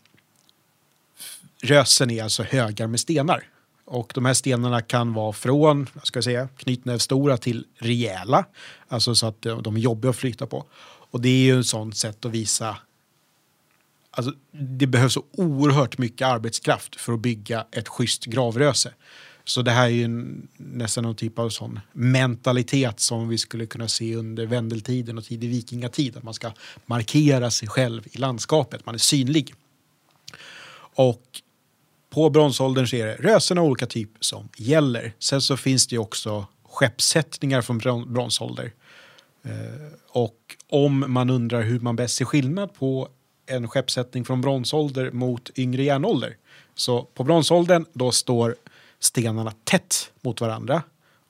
rösen är alltså högar med stenar. Och de här stenarna kan vara från ska jag säga, knytnävstora till rejäla. Alltså så att eh, de är jobbiga att flytta på. Och det är ju ett sånt sätt att visa Alltså, det behövs så oerhört mycket arbetskraft för att bygga ett schysst gravröse. Så det här är ju nästan någon typ av sån mentalitet som vi skulle kunna se under vendeltiden och tidig vikingatid. Att man ska markera sig själv i landskapet, man är synlig. Och på bronsåldern så är det rösen av olika typ som gäller. Sen så finns det ju också skeppssättningar från bronsålder. Eh, och om man undrar hur man bäst ser skillnad på en skeppssättning från bronsålder mot yngre järnålder. Så på bronsåldern då står stenarna tätt mot varandra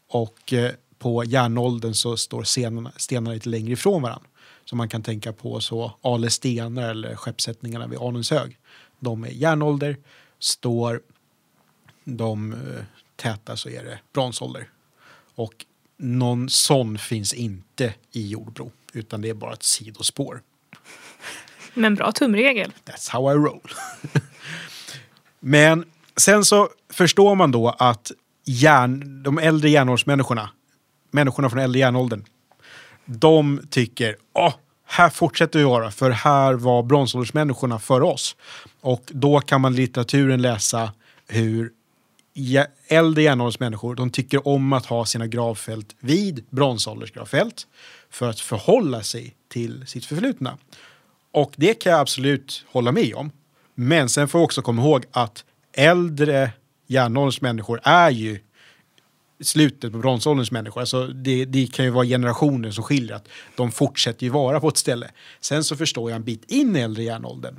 och eh, på järnåldern så står stenarna, stenarna lite längre ifrån varandra. Så man kan tänka på så Ale stenar eller skeppssättningarna vid Anundshög. De är järnålder, står de eh, täta så är det bronsålder. Och någon sån finns inte i Jordbro utan det är bara ett sidospår. Men bra tumregel. That's how I roll. Men sen så förstår man då att järn, de äldre järnåldersmänniskorna, människorna från äldre järnåldern, de tycker åh, här fortsätter vi vara, för här var bronsåldersmänniskorna före oss. Och då kan man i litteraturen läsa hur äldre järnåldersmänniskor, de tycker om att ha sina gravfält vid bronsåldersgravfält för att förhålla sig till sitt förflutna. Och det kan jag absolut hålla med om. Men sen får vi också komma ihåg att äldre järnålderns människor är ju slutet på bronsålderns människor. Alltså det, det kan ju vara generationer som skiljer. Att de fortsätter ju vara på ett ställe. Sen så förstår jag en bit in i äldre järnåldern.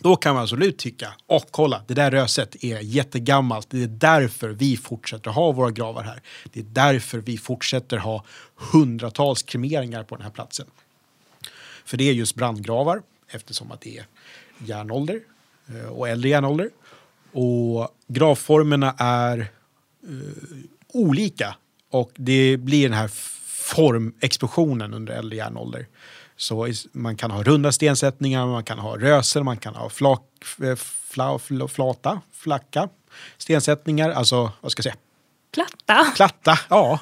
Då kan man absolut tycka, åh kolla, det där röset är jättegammalt. Det är därför vi fortsätter ha våra gravar här. Det är därför vi fortsätter ha hundratals kremeringar på den här platsen. För det är just brandgravar eftersom att det är järnålder eh, och äldre järnålder. Och gravformerna är eh, olika och det blir den här formexplosionen under äldre järnålder. Så man kan ha runda stensättningar, man kan ha röser, man kan ha flak, eh, fla, fla, flata, flacka stensättningar, alltså vad ska jag säga, Platta. platta, ja.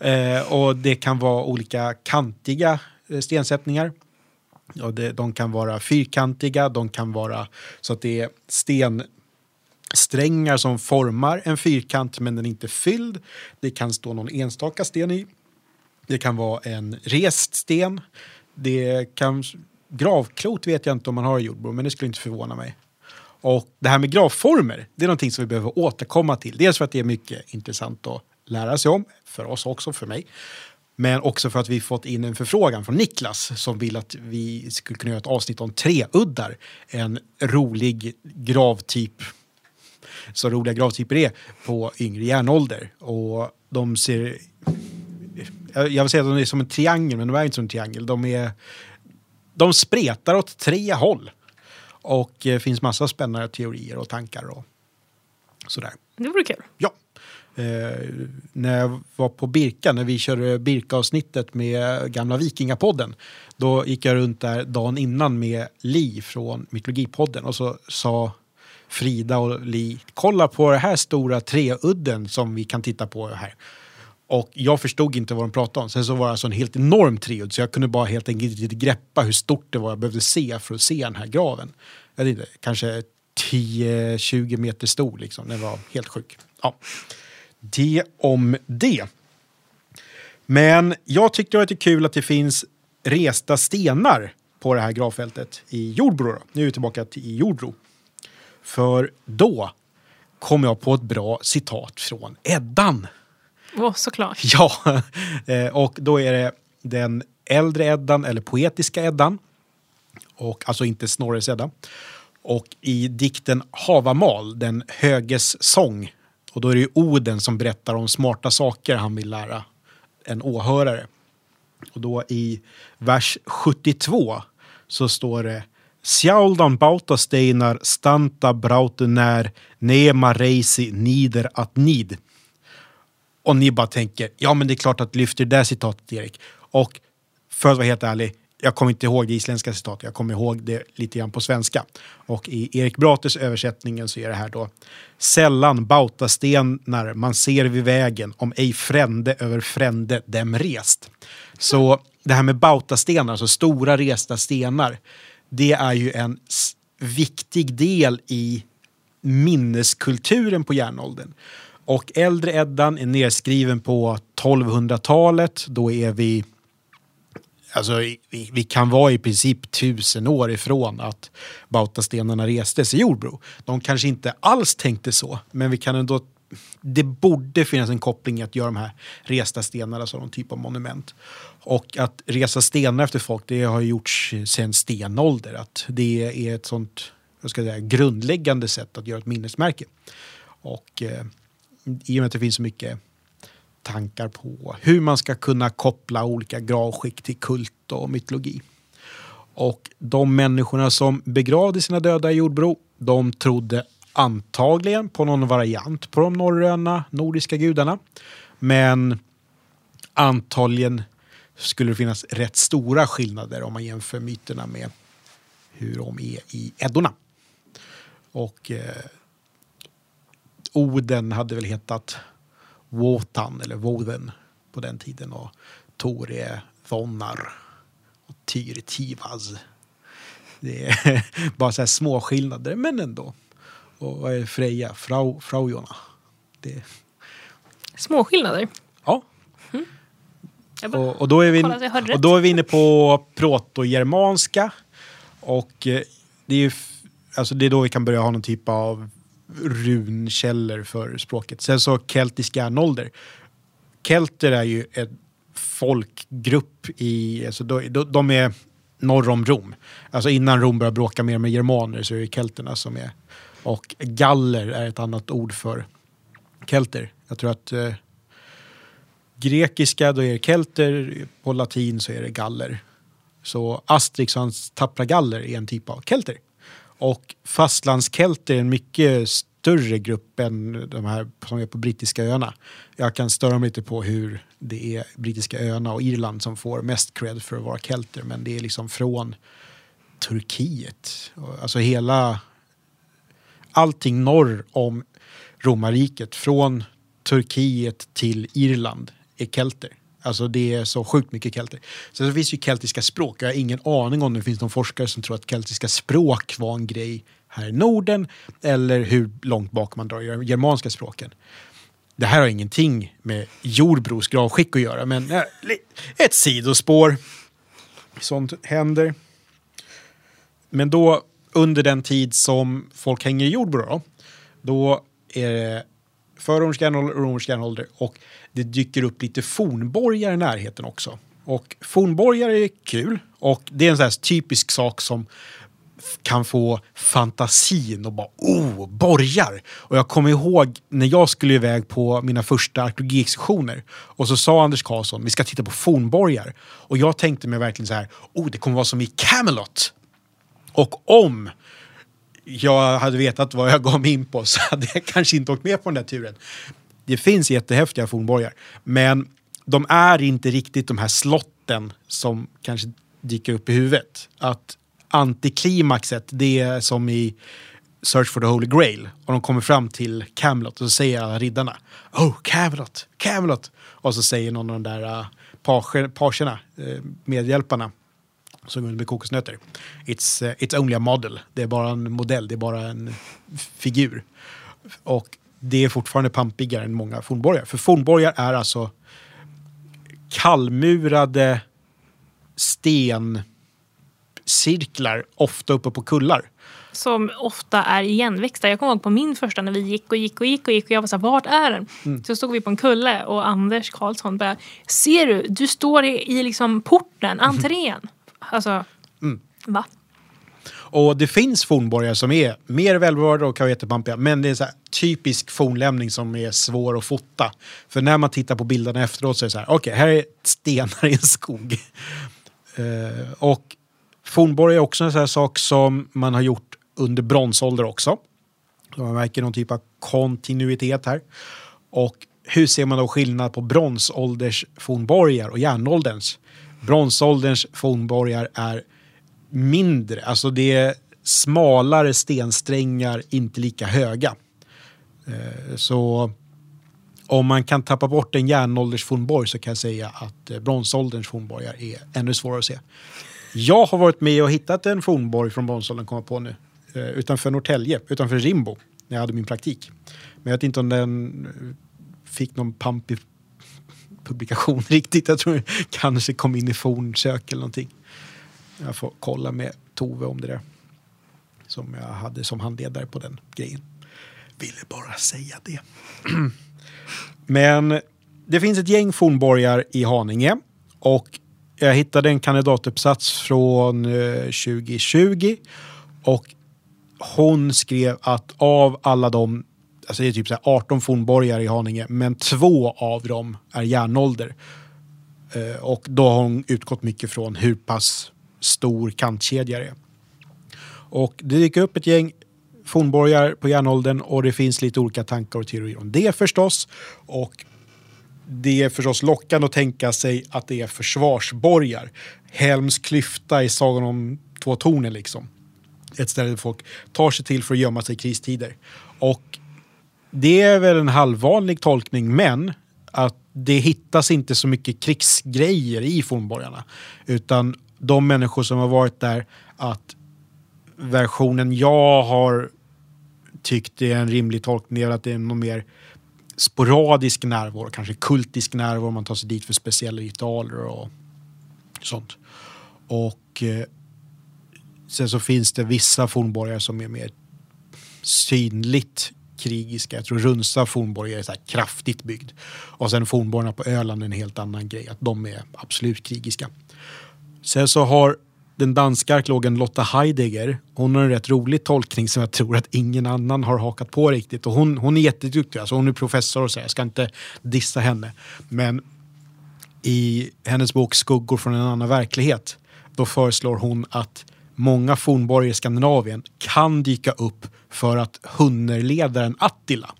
eh, och det kan vara olika kantiga eh, stensättningar. Och det, de kan vara fyrkantiga, de kan vara så att det är strängar som formar en fyrkant men den är inte fylld. Det kan stå någon enstaka sten i. Det kan vara en rest sten. Det kan, gravklot vet jag inte om man har i jordbro, men det skulle inte förvåna mig. Och det här med gravformer, det är någonting som vi behöver återkomma till. Dels för att det är mycket intressant att lära sig om, för oss också, för mig. Men också för att vi fått in en förfrågan från Niklas som vill att vi skulle kunna göra ett avsnitt om treuddar. En rolig gravtyp, så roliga gravtyper är på yngre järnålder. Och de ser... Jag vill säga att de är som en triangel, men de är inte som en triangel. De, är, de spretar åt tre håll. Och det finns massa spännande teorier och tankar och sådär. Det vore kul. Ja. Eh, när jag var på Birka, när vi körde Birka-avsnittet med gamla Vikingapodden, då gick jag runt där dagen innan med Li från Mytologipodden och så sa Frida och Li, kolla på den här stora treudden som vi kan titta på här. Och jag förstod inte vad de pratade om. Sen så var det alltså en helt enorm treudd så jag kunde bara helt enkelt inte greppa hur stort det var jag behövde se för att se den här graven. Jag vet inte, kanske 10-20 meter stor liksom. Den var helt sjuk. Ja. Det om det. Men jag tyckte det var lite kul att det finns resta stenar på det här gravfältet i Jordbro. Då. Nu är vi tillbaka till i Jordbro. För då kom jag på ett bra citat från Eddan. Åh, såklart. Ja, eh, och då är det den äldre Eddan, eller poetiska Eddan. Och, alltså inte Snorres Edda. Och i dikten Havamal, den höges sång. Och då är det ju Oden som berättar om smarta saker han vill lära en åhörare. Och då i vers 72 så står det Sjauldan bautasteinar stanta Brautenär nema reisi nider att nid. Och ni bara tänker, ja men det är klart att du lyfter det där citatet Erik. Och för att vara helt ärlig, jag kommer inte ihåg det isländska citatet, jag kommer ihåg det lite grann på svenska. Och i Erik Brates översättningen så är det här då Sällan bautastenar man ser vid vägen om ej frände över frände dem rest. Så det här med bautastenar, alltså stora resta stenar, det är ju en viktig del i minneskulturen på järnåldern. Och äldre Eddan är nedskriven på 1200-talet. Då är vi... Alltså, vi, vi kan vara i princip tusen år ifrån att bautastenarna restes i Jordbro. De kanske inte alls tänkte så, men vi kan ändå... Det borde finnas en koppling att göra de här resta stenarna som någon typ av monument. Och att resa stenar efter folk, det har gjorts sedan stenålder. Att det är ett sånt jag ska säga, grundläggande sätt att göra ett minnesmärke. Och eh, i och med att det finns så mycket tankar på hur man ska kunna koppla olika gravskick till kult och mytologi. Och de människorna som begravde sina döda i Jordbro, de trodde antagligen på någon variant på de norröna nordiska gudarna. Men antagligen skulle det finnas rätt stora skillnader om man jämför myterna med hur de är i Eddorna. Och eh, Oden hade väl hetat Wotan eller Woden på den tiden och Tor är Vonnar och Tyr är Tivaz. Det är bara så här små skillnader men ändå. Och vad är Freja? Frau, Fraujona. Det, Små skillnader bara, och, och, då är vi, hörde och då är vi inne på protogermanska. Och eh, det är ju alltså det är då vi kan börja ha någon typ av runkällor för språket. Sen så keltisk järnålder. Kelter är ju en folkgrupp i, alltså då, de är norr om Rom. Alltså innan Rom började bråka mer med germaner så är det kelterna som är. Och galler är ett annat ord för kelter. Jag tror att eh, grekiska då är det kelter, på latin så är det galler. Så Asterix och hans tappra galler är en typ av kelter. Och fastlandskelter är en mycket större grupp än de här som är på brittiska öarna. Jag kan störa mig lite på hur det är brittiska öarna och Irland som får mest cred för att vara kelter. Men det är liksom från Turkiet. Alltså hela... Allting norr om romarriket. Från Turkiet till Irland är kelter. Alltså det är så sjukt mycket kelter. Sen så finns ju keltiska språk. Jag har ingen aning om det finns någon forskare som tror att keltiska språk var en grej här i Norden eller hur långt bak man drar de germanska språken. Det här har ingenting med Jordbros gravskick att göra men eh, ett sidospår. Sånt händer. Men då under den tid som folk hänger i Jordbro då, då är det för romersk och romersk järnålder och det dyker upp lite fornborgar i närheten också. Och fornborgar är kul och det är en sån här typisk sak som kan få fantasin och bara oh, borgar. Och jag kommer ihåg när jag skulle iväg på mina första arkeologiexkursioner och så sa Anders Karlsson vi ska titta på fornborgar. Och jag tänkte mig verkligen så här, oh det kommer vara som i Camelot. Och om jag hade vetat vad jag gav mig in på så hade jag kanske inte åkt med på den där turen. Det finns jättehäftiga fornborgar, men de är inte riktigt de här slotten som kanske dyker upp i huvudet. Att antiklimaxet, det är som i Search for the Holy Grail. Och de kommer fram till Camelot och så säger alla riddarna Oh, Camelot, Camelot. Och så säger någon av de där äh, uh, pagerna, äh, medhjälparna, som går med kokosnötter. It's, uh, it's only a model. Det är bara en modell, det är bara en figur. Och det är fortfarande pampigare än många fornborgar. För fornborgar är alltså kallmurade stencirklar, ofta uppe på kullar. Som ofta är igenväxta. Jag kommer ihåg på min första när vi gick och gick och gick och gick och jag var så här, vart är den? Mm. Så stod vi på en kulle och Anders Karlsson bara, ser du, du står i, i liksom porten, entrén. Mm. Alltså, mm. va? Och det finns fornborgar som är mer välbevarade och kan vara jättepampiga. Men det är en typisk fornlämning som är svår att fota. För när man tittar på bilderna efteråt så är det så här, okej, okay, här är stenar i en skog. Uh, och fornborgar är också en sån här sak som man har gjort under bronsålder också. Så man märker någon typ av kontinuitet här. Och hur ser man då skillnad på bronsålders fornborgar och järnålderns? Bronsålderns fornborgar är mindre, alltså det är smalare stensträngar, inte lika höga. Eh, så om man kan tappa bort en järnålders fornborg så kan jag säga att eh, bronsålderns fornborgar är ännu svårare att se. Jag har varit med och hittat en fornborg från bronsåldern, kommer på nu, eh, utanför Norrtälje, utanför Rimbo, när jag hade min praktik. Men jag vet inte om den fick någon pampig publikation riktigt. Jag tror kanske kom in i fornsök eller någonting. Jag får kolla med Tove om det där. Som jag hade som handledare på den grejen. Ville bara säga det. Men det finns ett gäng fornborgar i Haninge. Och jag hittade en kandidatuppsats från eh, 2020. Och hon skrev att av alla de, alltså det är typ så 18 fornborgar i Haninge, men två av dem är järnålder. Eh, och då har hon utgått mycket från hur pass stor kantkedja det är. Och det dyker upp ett gäng fornborgar på järnåldern och det finns lite olika tankar och teorier om det förstås. Och det är förstås lockande att tänka sig att det är försvarsborgar. Helms klyfta i Sagan om två tornen liksom. Ett ställe där folk tar sig till för att gömma sig i kristider. Och det är väl en halvvanlig tolkning men att det hittas inte så mycket krigsgrejer i fornborgarna. Utan de människor som har varit där att versionen jag har tyckt är en rimlig tolkning är att det är någon mer sporadisk närvaro, kanske kultisk närvaro, man tar sig dit för speciella ritualer och sånt. Och eh, sen så finns det vissa fornborgar som är mer synligt krigiska. Jag tror Runsa fornborg är så kraftigt byggd. Och sen fornborgarna på Öland är en helt annan grej, att de är absolut krigiska. Sen så har den danska arkeologen Lotta Heidegger, hon har en rätt rolig tolkning som jag tror att ingen annan har hakat på riktigt. Och hon, hon är jätteduktig, alltså hon är professor och så, jag ska inte dissa henne. Men i hennes bok Skuggor från en annan verklighet, då föreslår hon att många fornborgar i Skandinavien kan dyka upp för att hunnerledaren Attila,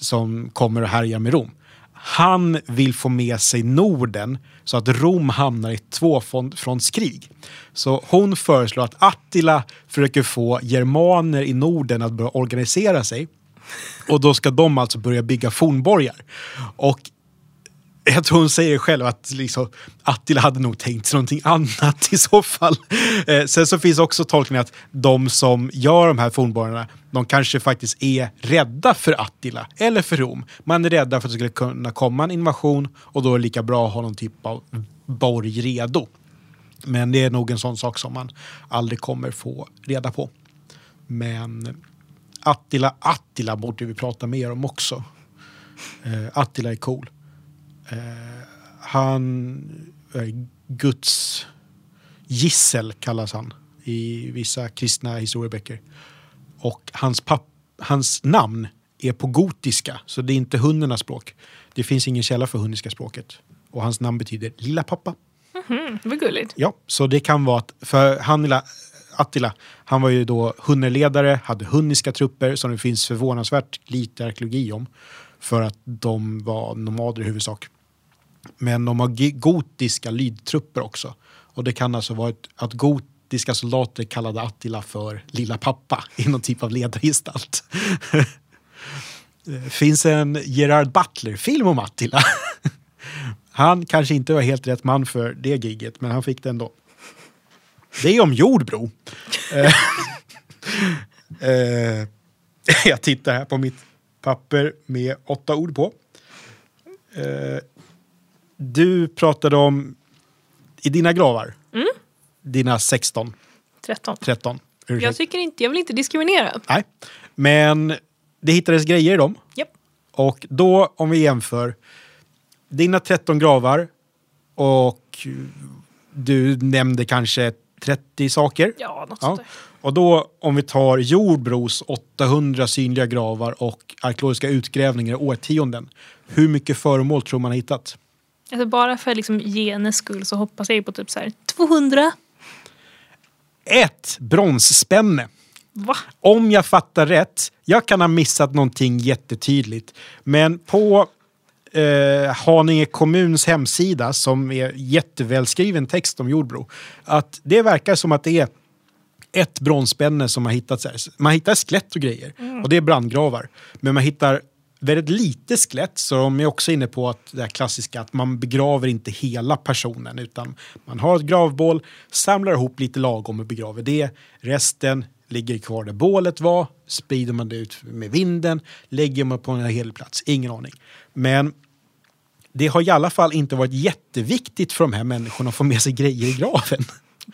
som kommer och härjar med Rom, han vill få med sig Norden så att Rom hamnar i ett tvåfrontskrig. Så hon föreslår att Attila försöker få germaner i Norden att börja organisera sig. Och då ska de alltså börja bygga fornborgar. Och jag tror hon säger själv att liksom, Attila hade nog tänkt sig någonting annat i så fall. Eh, sen så finns också tolkningen att de som gör de här fornborgarna, de kanske faktiskt är rädda för Attila eller för Rom. Man är rädda för att det skulle kunna komma en invasion och då är det lika bra att ha någon typ av borg redo. Men det är nog en sån sak som man aldrig kommer få reda på. Men Attila, Attila borde vi prata mer om också. Eh, Attila är cool. Eh, han är Guds gissel kallas han i vissa kristna historieböcker. Och hans, papp, hans namn är på gotiska, så det är inte hunnernas språk. Det finns ingen källa för hunniska språket. Och hans namn betyder lilla pappa. Mm, vad gulligt. Ja, så det kan vara att, för han, lilla- Attila, han var ju då hunnerledare, hade hunniska trupper som det finns förvånansvärt lite arkeologi om. För att de var nomader i huvudsak. Men de har gotiska lydtrupper också. Och det kan alltså vara ett, att gotiska soldater kallade Attila för lilla pappa i någon typ av ledargestalt. Det finns en Gerard Butler-film om Attila. Han kanske inte var helt rätt man för det giget, men han fick det ändå. Det är om Jordbro. Eh, eh, jag tittar här på mitt papper med åtta ord på. Du pratade om i dina gravar, dina 16, 13. 13. Jag tycker inte, jag vill inte diskriminera. Nej, men det hittades grejer i dem. Japp. Och då, om vi jämför, dina 13 gravar och du nämnde kanske 30 saker. Ja, något Ja. Och då, om vi tar Jordbros 800 synliga gravar och arkeologiska utgrävningar i årtionden. Hur mycket föremål tror man har hittat? Alltså bara för liksom genens skull så hoppas jag ju på typ så här 200. Ett bronsspänne. Va? Om jag fattar rätt, jag kan ha missat någonting jättetydligt, men på eh, Haninge kommuns hemsida, som är jättevälskriven text om Jordbro, att det verkar som att det är ett bronsspänne som har hittats här. Man hittar skelett och grejer, och det är brandgravar. Men man hittar väldigt lite skelett, så de är också inne på att det här klassiska att man begraver inte hela personen, utan man har ett gravbål, samlar ihop lite lagom och begraver det. Resten ligger kvar där bålet var, sprider man det ut med vinden, lägger man på en hel plats, ingen aning. Men det har i alla fall inte varit jätteviktigt för de här människorna att få med sig grejer i graven.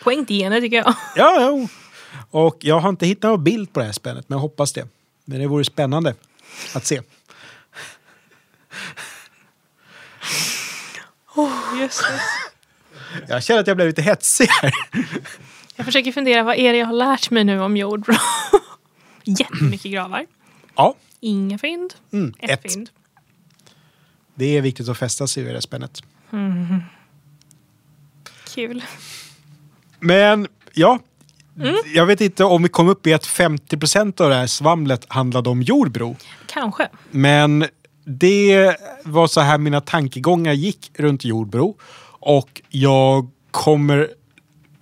Poäng till gener tycker jag. Ja, jo. Och jag har inte hittat någon bild på det här spännet, men jag hoppas det. Men det vore spännande att se. Oh, jösses. Jag känner att jag blev lite hetsig här. Jag försöker fundera, vad är det jag har lärt mig nu om jordbro? Jättemycket gravar. Ja, Inga fynd. Mm, ett, ett. fynd. det är viktigt att fästa sig vid det spännet. Kul. Men ja, jag vet inte om vi kom upp i att 50% av det här svamlet handlade om Jordbro. Kanske. Men det var så här mina tankegångar gick runt Jordbro. Och jag kommer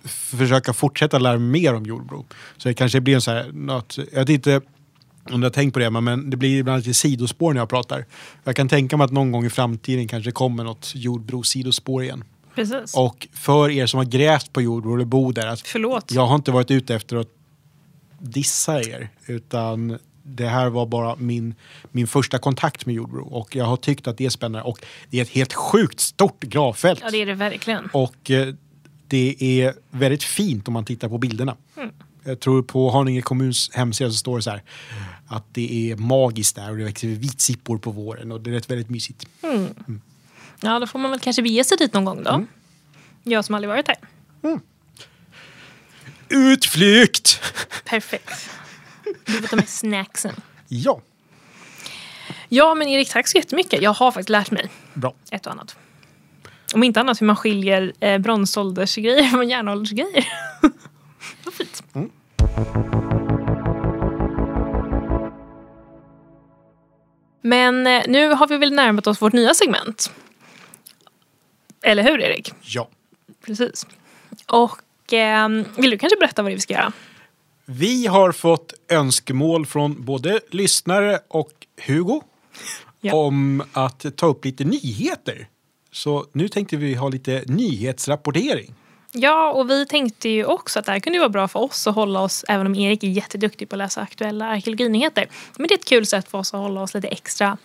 försöka fortsätta lära mig mer om Jordbro. Så det kanske blir en så här, något, jag vet inte om du har tänkt på det, men det blir ibland lite sidospår när jag pratar. Jag kan tänka mig att någon gång i framtiden kanske kommer något Jordbro-sidospår igen. Precis. Och för er som har grävt på Jordbro eller bor där, att Förlåt. jag har inte varit ute efter att dissa er, utan det här var bara min, min första kontakt med Jordbro och jag har tyckt att det är spännande och det är ett helt sjukt stort gravfält. Ja, det är det verkligen. Och eh, det är väldigt fint om man tittar på bilderna. Mm. Jag tror på Haninge kommuns hemsida så står det så här att det är magiskt där och det växer vitsippor på våren och det är rätt väldigt mysigt. Ja, då får man väl kanske bege sig dit någon gång då. Mm. Jag som aldrig varit där. Utflykt! Perfekt. Du får ta med snacksen. Ja. Ja, men Erik, tack så jättemycket. Jag har faktiskt lärt mig Bra. ett och annat. Om inte annat hur man skiljer eh, bronsåldersgrejer från järnåldersgrejer. Vad fint. Mm. Men eh, nu har vi väl närmat oss vårt nya segment. Eller hur, Erik? Ja. Precis. Och eh, vill du kanske berätta vad det är vi ska göra? Vi har fått önskemål från både lyssnare och Hugo Ja. om att ta upp lite nyheter. Så nu tänkte vi ha lite nyhetsrapportering. Ja, och vi tänkte ju också att det här kunde vara bra för oss att hålla oss, även om Erik är jätteduktig på att läsa aktuella arkeologinyheter. Men det är ett kul sätt för oss att hålla oss lite extra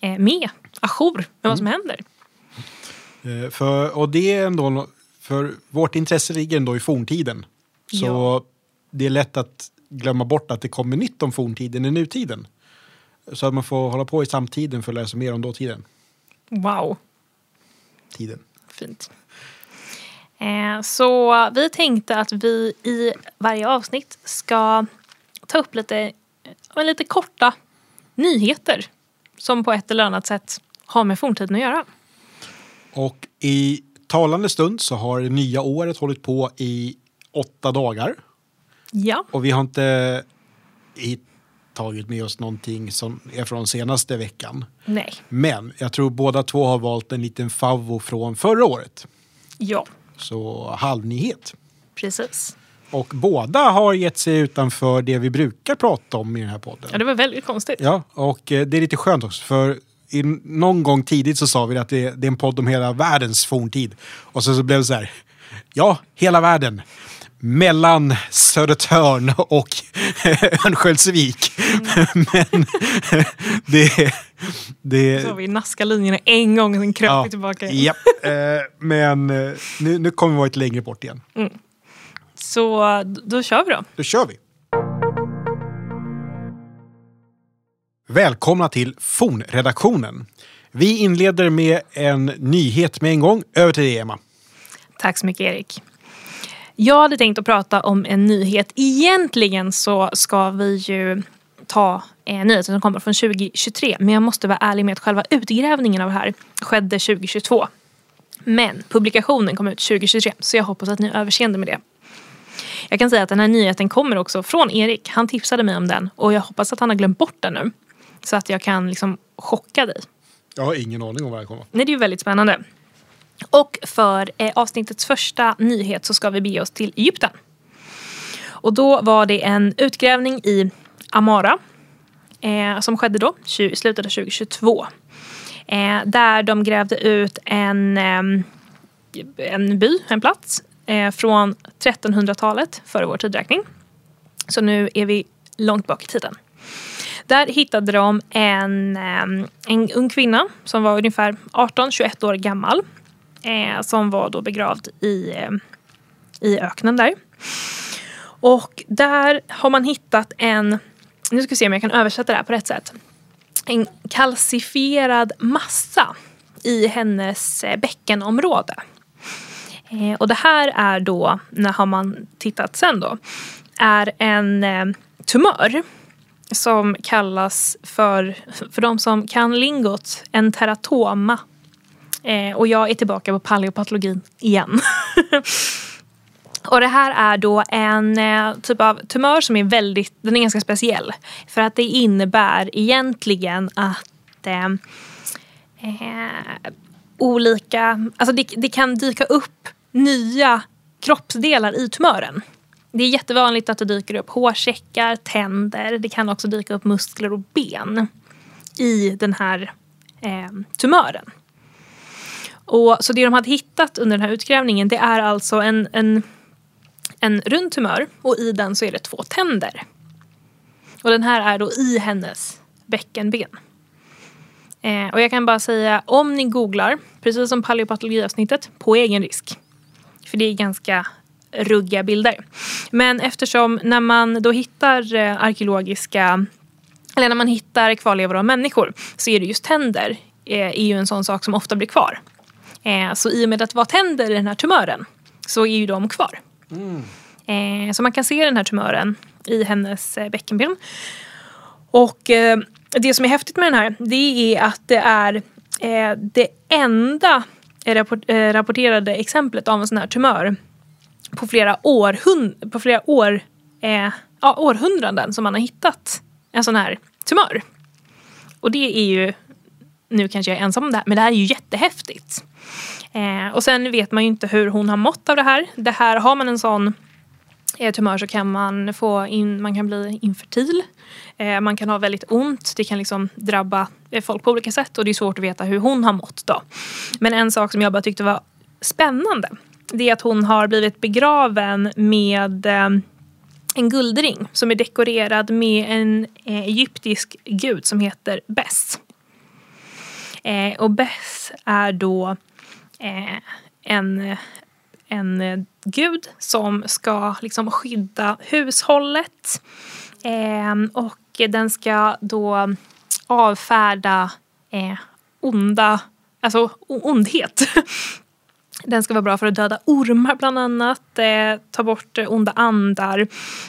eh, med, ajour med vad som händer. Eh, För, och det är ändå, för vårt intresse ligger ändå i forntiden. Så Ja. Det är lätt att glömma bort att det kommer nytt om forntiden i nutiden. Så att man får hålla på i samtiden för att sig mer om dåtiden. Wow, Tiden. fint. Eh, så vi tänkte att vi i varje avsnitt ska ta upp lite, eh, lite korta nyheter som på ett eller annat sätt har med forntiden att göra. Och i talande stund så har det nya året hållit på i åtta dagar. Ja, Och vi har inte tagit med oss någonting som är från senaste veckan. nej, Men jag tror båda två har valt en liten favvo från förra året. ja, Så halvnyhet. precis. Och båda har gett sig utanför det vi brukar prata om i den här podden. Ja, det var väldigt konstigt. Ja, och eh, det är lite skönt också för i, någon gång tidigt så sa vi att det, det är en podd om hela världens forntid. Och så, så blev det så här, ja, hela världen. Mellan Södertörn och Örnsköldsvik. Men det, det, Så vi naskat linjerna en gång och sen kröp ja, vi tillbaka. igen. japp, eh, men eh, nu, nu kommer vi vara lite längre bort igen. Så d- då kör vi då. Då kör vi! Välkomna till Fornredaktionen. Vi inleder med en nyhet med en gång. Över till dig, Emma. Tack så mycket Erik. Jag hade tänkt att prata om en nyhet. Egentligen så ska vi ju ta eh, nyheten som kommer från 2023. Men jag måste vara ärlig med att själva utgrävningen av det här skedde 2022. Men publikationen kom ut 2023 så jag hoppas att ni är överseende med det. Jag kan säga att den här nyheten kommer också från Erik. Han tipsade mig om den och jag hoppas att han har glömt bort den nu. Så att jag kan liksom chocka dig. Jag har ingen aning om vad det kommer. Nej, det är ju väldigt spännande. Och för eh, avsnittets första nyhet så ska vi bege oss till Egypten. Och då var det en utgrävning i Amara eh, som skedde då, i slutet av 2022. Eh, där de grävde ut en, eh, en by, en plats, eh, från 1300-talet före vår tidräkning. Så nu är vi långt bak i tiden. Där hittade de en, eh, en ung kvinna som var ungefär 18-21 år gammal. Eh, som var då begravd i, eh, i öknen där. Och där har man hittat en, nu ska vi se om jag kan översätta det här på rätt sätt. En kalcifierad massa i hennes eh, bäckenområde. Eh, och det här är då, när har man tittat sen då, är en eh, tumör som kallas för, för de som kan lingot, en teratoma. Eh, och jag är tillbaka på paleopatologin igen. och det här är då en eh, typ av tumör som är väldigt, den är ganska speciell. För att det innebär egentligen att eh, eh, olika, alltså det, det kan dyka upp nya kroppsdelar i tumören. Det är jättevanligt att det dyker upp hårsäckar, tänder, det kan också dyka upp muskler och ben i den här eh, tumören. Och, så det de hade hittat under den här utgrävningen det är alltså en, en, en rund tumör och i den så är det två tänder. Och den här är då i hennes bäckenben. Eh, och jag kan bara säga om ni googlar, precis som paleopatologiavsnittet, på egen risk. För det är ganska ruggiga bilder. Men eftersom när man då hittar eh, arkeologiska eller när man hittar kvarlevor av människor så är det just tänder eh, är ju en sån sak som ofta blir kvar. Eh, så i och med att vad händer tänder i den här tumören så är ju de kvar. Eh, så man kan se den här tumören i hennes eh, bäckenben. Och eh, det som är häftigt med den här det är att det är eh, det enda eh, eh, rapporterade exemplet av en sån här tumör på flera, århund, på flera år, eh, ja, århundraden som man har hittat en sån här tumör. Och det är ju, nu kanske jag är ensam om det här, men det här är ju jättehäftigt. Eh, och sen vet man ju inte hur hon har mått av det här. Det här har man en sån eh, tumör så kan man, få in, man kan bli infertil. Eh, man kan ha väldigt ont. Det kan liksom drabba eh, folk på olika sätt och det är svårt att veta hur hon har mått då. Men en sak som jag bara tyckte var spännande det är att hon har blivit begraven med eh, en guldring som är dekorerad med en eh, egyptisk gud som heter Bess. Eh, och Bess är då Eh, en, en eh, gud som ska liksom skydda hushållet. Ehm, och den ska då avfärda eh, onda, alltså ondhet. Den ska vara bra för att döda ormar bland annat, eh, ta bort onda andar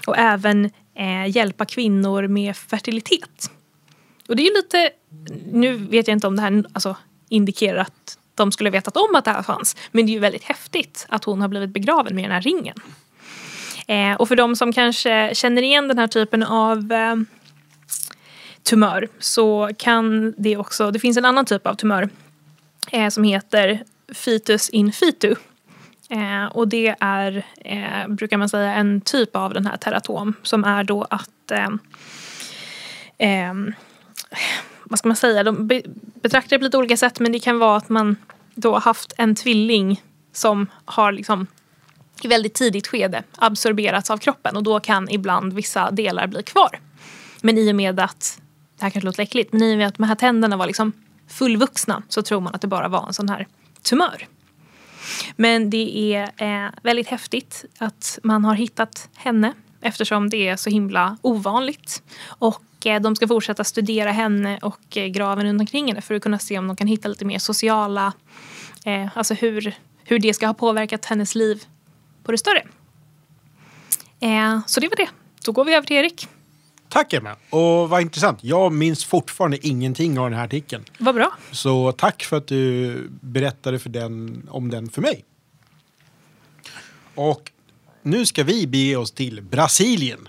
och även eh, hjälpa kvinnor med fertilitet. Och det är ju lite, nu vet jag inte om det här alltså, indikerar att de skulle vetat om att det här fanns. Men det är ju väldigt häftigt att hon har blivit begraven med den här ringen. Eh, och för de som kanske känner igen den här typen av eh, tumör så kan det också, det finns en annan typ av tumör eh, som heter fetus in fitu. Eh, och det är, eh, brukar man säga, en typ av den här teratom som är då att eh, eh vad ska man säga, de be betraktar det på lite olika sätt men det kan vara att man då har haft en tvilling som har liksom i väldigt tidigt skede absorberats av kroppen och då kan ibland vissa delar bli kvar. Men i och med att, det här kanske låter äckligt, men i och med att de här tänderna var liksom fullvuxna så tror man att det bara var en sån här tumör. Men det är eh, väldigt häftigt att man har hittat henne eftersom det är så himla ovanligt. Och de ska fortsätta studera henne och eh, graven runt omkring henne för att kunna se om de kan hitta lite mer sociala, eh, alltså hur, hur det ska ha påverkat hennes liv på det större. Eh, så det var det. Då går vi över till Erik. Tack Emma! Och vad intressant. Jag minns fortfarande ingenting av den här artikeln. Vad bra. Så tack för att du berättade för den, om den för mig. Och nu ska vi bege oss till Brasilien.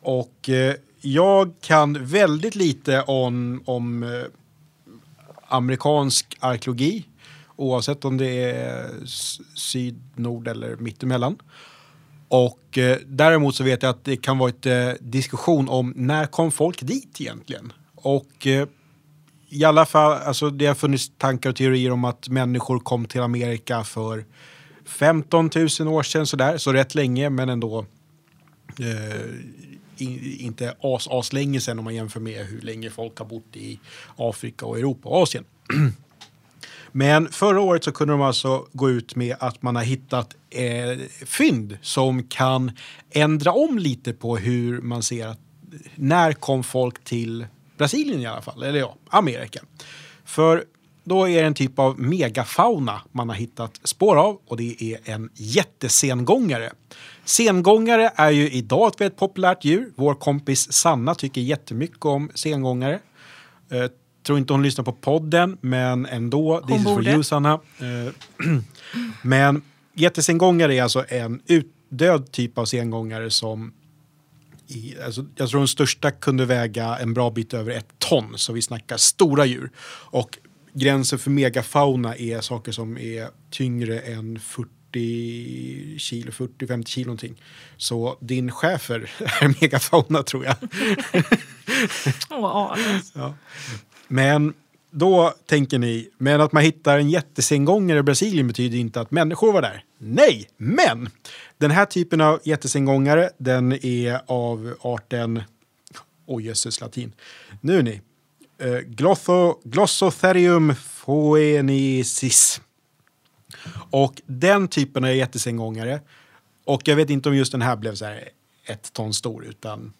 Och eh, jag kan väldigt lite om, om eh, amerikansk arkeologi. Oavsett om det är syd, nord eller mittemellan. Och eh, däremot så vet jag att det kan vara ett eh, diskussion om när kom folk dit egentligen? Och eh, i alla fall, alltså det har funnits tankar och teorier om att människor kom till Amerika för 15 000 år sedan sådär, så rätt länge men ändå eh, in, inte as, as länge sedan om man jämför med hur länge folk har bott i Afrika och Europa och Asien. Men förra året så kunde de alltså gå ut med att man har hittat eh, fynd som kan ändra om lite på hur man ser att när kom folk till Brasilien i alla fall, eller ja, Amerika. För då är det en typ av megafauna man har hittat spår av och det är en jättesengångare. Sengångare är ju idag ett väldigt populärt djur. Vår kompis Sanna tycker jättemycket om sengångare. Eh, tror inte hon lyssnar på podden, men ändå. Hon this is for you, Sanna. Eh, men jättesengångare är alltså en utdöd typ av sengångare som i, alltså, jag tror den största kunde väga en bra bit över ett ton, så vi snackar stora djur. Och gränsen för megafauna är saker som är tyngre än 40 kilo, 40-50 kilo någonting. Så din chefer är megafauna tror jag. Ja. Men då tänker ni, men att man hittar en jättesengångare i Brasilien betyder inte att människor var där. Nej, men den här typen av jättesengångare, den är av arten, oj jösses latin, nu ni, glotho, Glossotherium phoenicis. Och den typen av jättesengångare, och jag vet inte om just den här blev så här ett ton stor, utan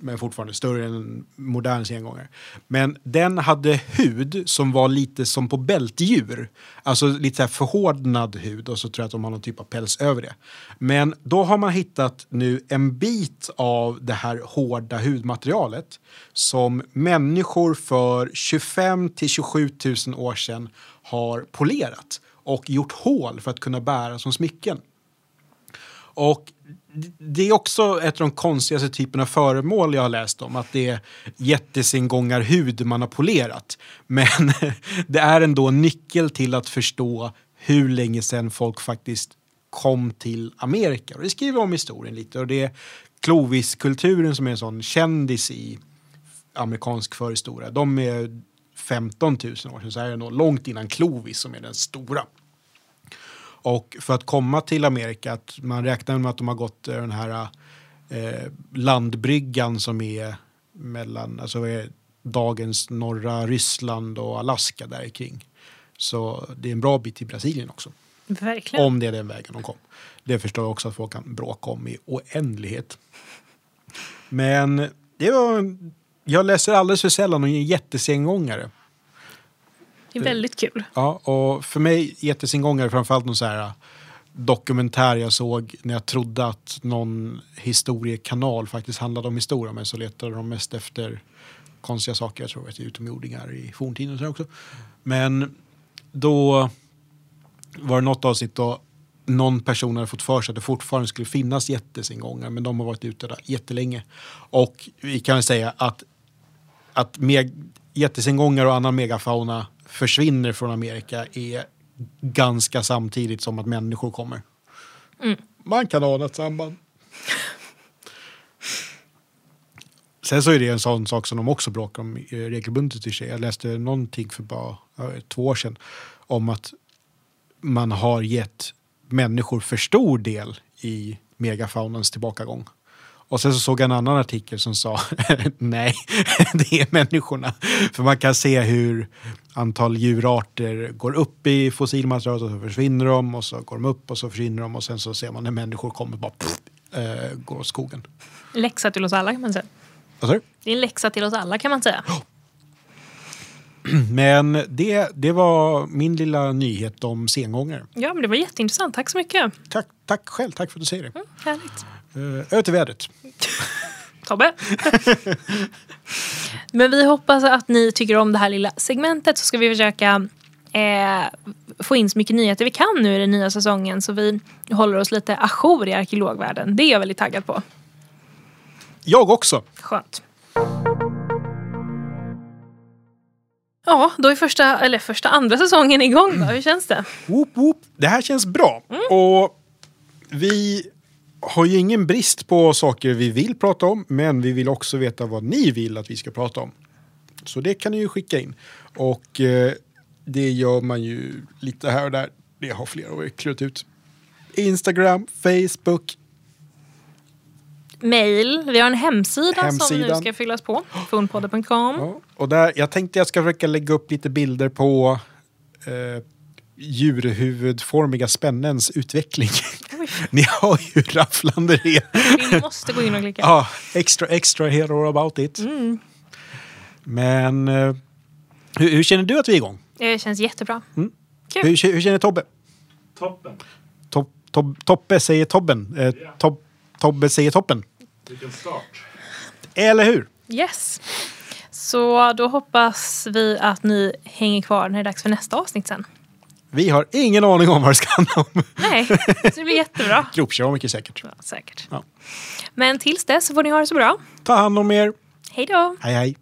men fortfarande större än en modern sengångare. Men den hade hud som var lite som på bältdjur. Alltså lite så här förhårdnad hud och så tror jag att de har någon typ av päls över det. Men då har man hittat nu en bit av det här hårda hudmaterialet som människor för 25 till 27 000 år sedan har polerat och gjort hål för att kunna bära som smycken. Och det är också ett av de konstigaste typerna av föremål jag har läst om. Att det är jättesengångarhud man har polerat. Men det är ändå en nyckel till att förstå hur länge sedan folk faktiskt kom till Amerika. Och det skriver om historien lite. Och det är Clovis-kulturen som är en sån kändis i amerikansk förhistoria. De är 15 000 år sedan, så är det nog långt innan Clovis som är den stora. Och för att komma till Amerika, att man räknar med att de har gått eh, den här eh, landbryggan som är mellan, alltså är dagens norra Ryssland och Alaska där kring. Så det är en bra bit till Brasilien också. Verkligen. Om det är den vägen de kom. Det förstår jag också att folk kan bråka om i oändlighet. Men det var, jag läser alldeles för sällan om en jättesengångare. Det är väldigt kul. Ja, och för mig jättesingångare framförallt någon så här äh, dokumentär jag såg när jag trodde att någon historiekanal faktiskt handlade om historia men så letade de mest efter konstiga saker. Jag tror att det är utomjordingar i forntiden och så också. Men då var det något avsnitt då någon person hade fått för sig att det fortfarande skulle finnas jättesingångar men de har varit ute där jättelänge. Och vi kan väl säga att, att jättesingångar och annan megafauna försvinner från Amerika är ganska samtidigt som att människor kommer. Man kan ana ett samband. Sen så är det en sån sak som de också bråkar om eh, regelbundet i sig. Jag läste någonting för bara två år sedan om att man har gett människor för stor del i megafaunans tillbakagång. Och sen så såg jag en annan artikel som sa nej, det är människorna. För man kan se hur antal djurarter går upp i fossilmaterialet och så försvinner de och så går de upp och så försvinner de och sen så ser man när människor kommer bara pff, äh, går åt skogen. Läxa till oss alla kan man säga. Vad sa du? Det är en läxa till oss alla kan man säga. Men det, det var min lilla nyhet om sengångare. Ja, men det var jätteintressant. Tack så mycket. Tack, tack själv, tack för att du säger det. Mm, härligt. Uh, över till vädret. Tobbe. Men vi hoppas att ni tycker om det här lilla segmentet så ska vi försöka eh, få in så mycket nyheter vi kan nu i den nya säsongen så vi håller oss lite ajour i arkeologvärlden. Det är jag väldigt taggad på. Jag också. Skönt. Ja, då är första, eller första andra säsongen igång då. Hur känns det? Whoop, whoop. Det här känns bra. Och vi har ju ingen brist på saker vi vill prata om, men vi vill också veta vad ni vill att vi ska prata om. Så det kan ni ju skicka in. Och eh, det gör man ju lite här och där. Det har flera av er klurat ut. Instagram, Facebook, Mail. Vi har en hemsida som nu Hemsidan. ska fyllas på. Funpodden.com. Ja, och där, jag tänkte jag ska försöka lägga upp lite bilder på eh, djurhuvudformiga spännens utveckling. Ni har ju rafflande re. Vi måste gå in och klicka. Ja, extra, extra hero about it. Men eh, hur, hur känner du att vi är igång? Det känns jättebra. Kul. Hur, hur känner Tobbe? Toppen. Tob, tob, Toppe säger Tobben. Eh, Ja. tob, Tobbe säger toppen. Vilken start. Eller hur? Yes. Så då hoppas vi att ni hänger kvar när det är dags för nästa avsnitt sen. Vi har ingen aning om vad det ska handla om. Nej, så det blir jättebra. Gropkör mycket säkert. Ja, säkert. Ja. Men tills dess så får ni ha det så bra. Ta hand om er. Hej då! Hej hej.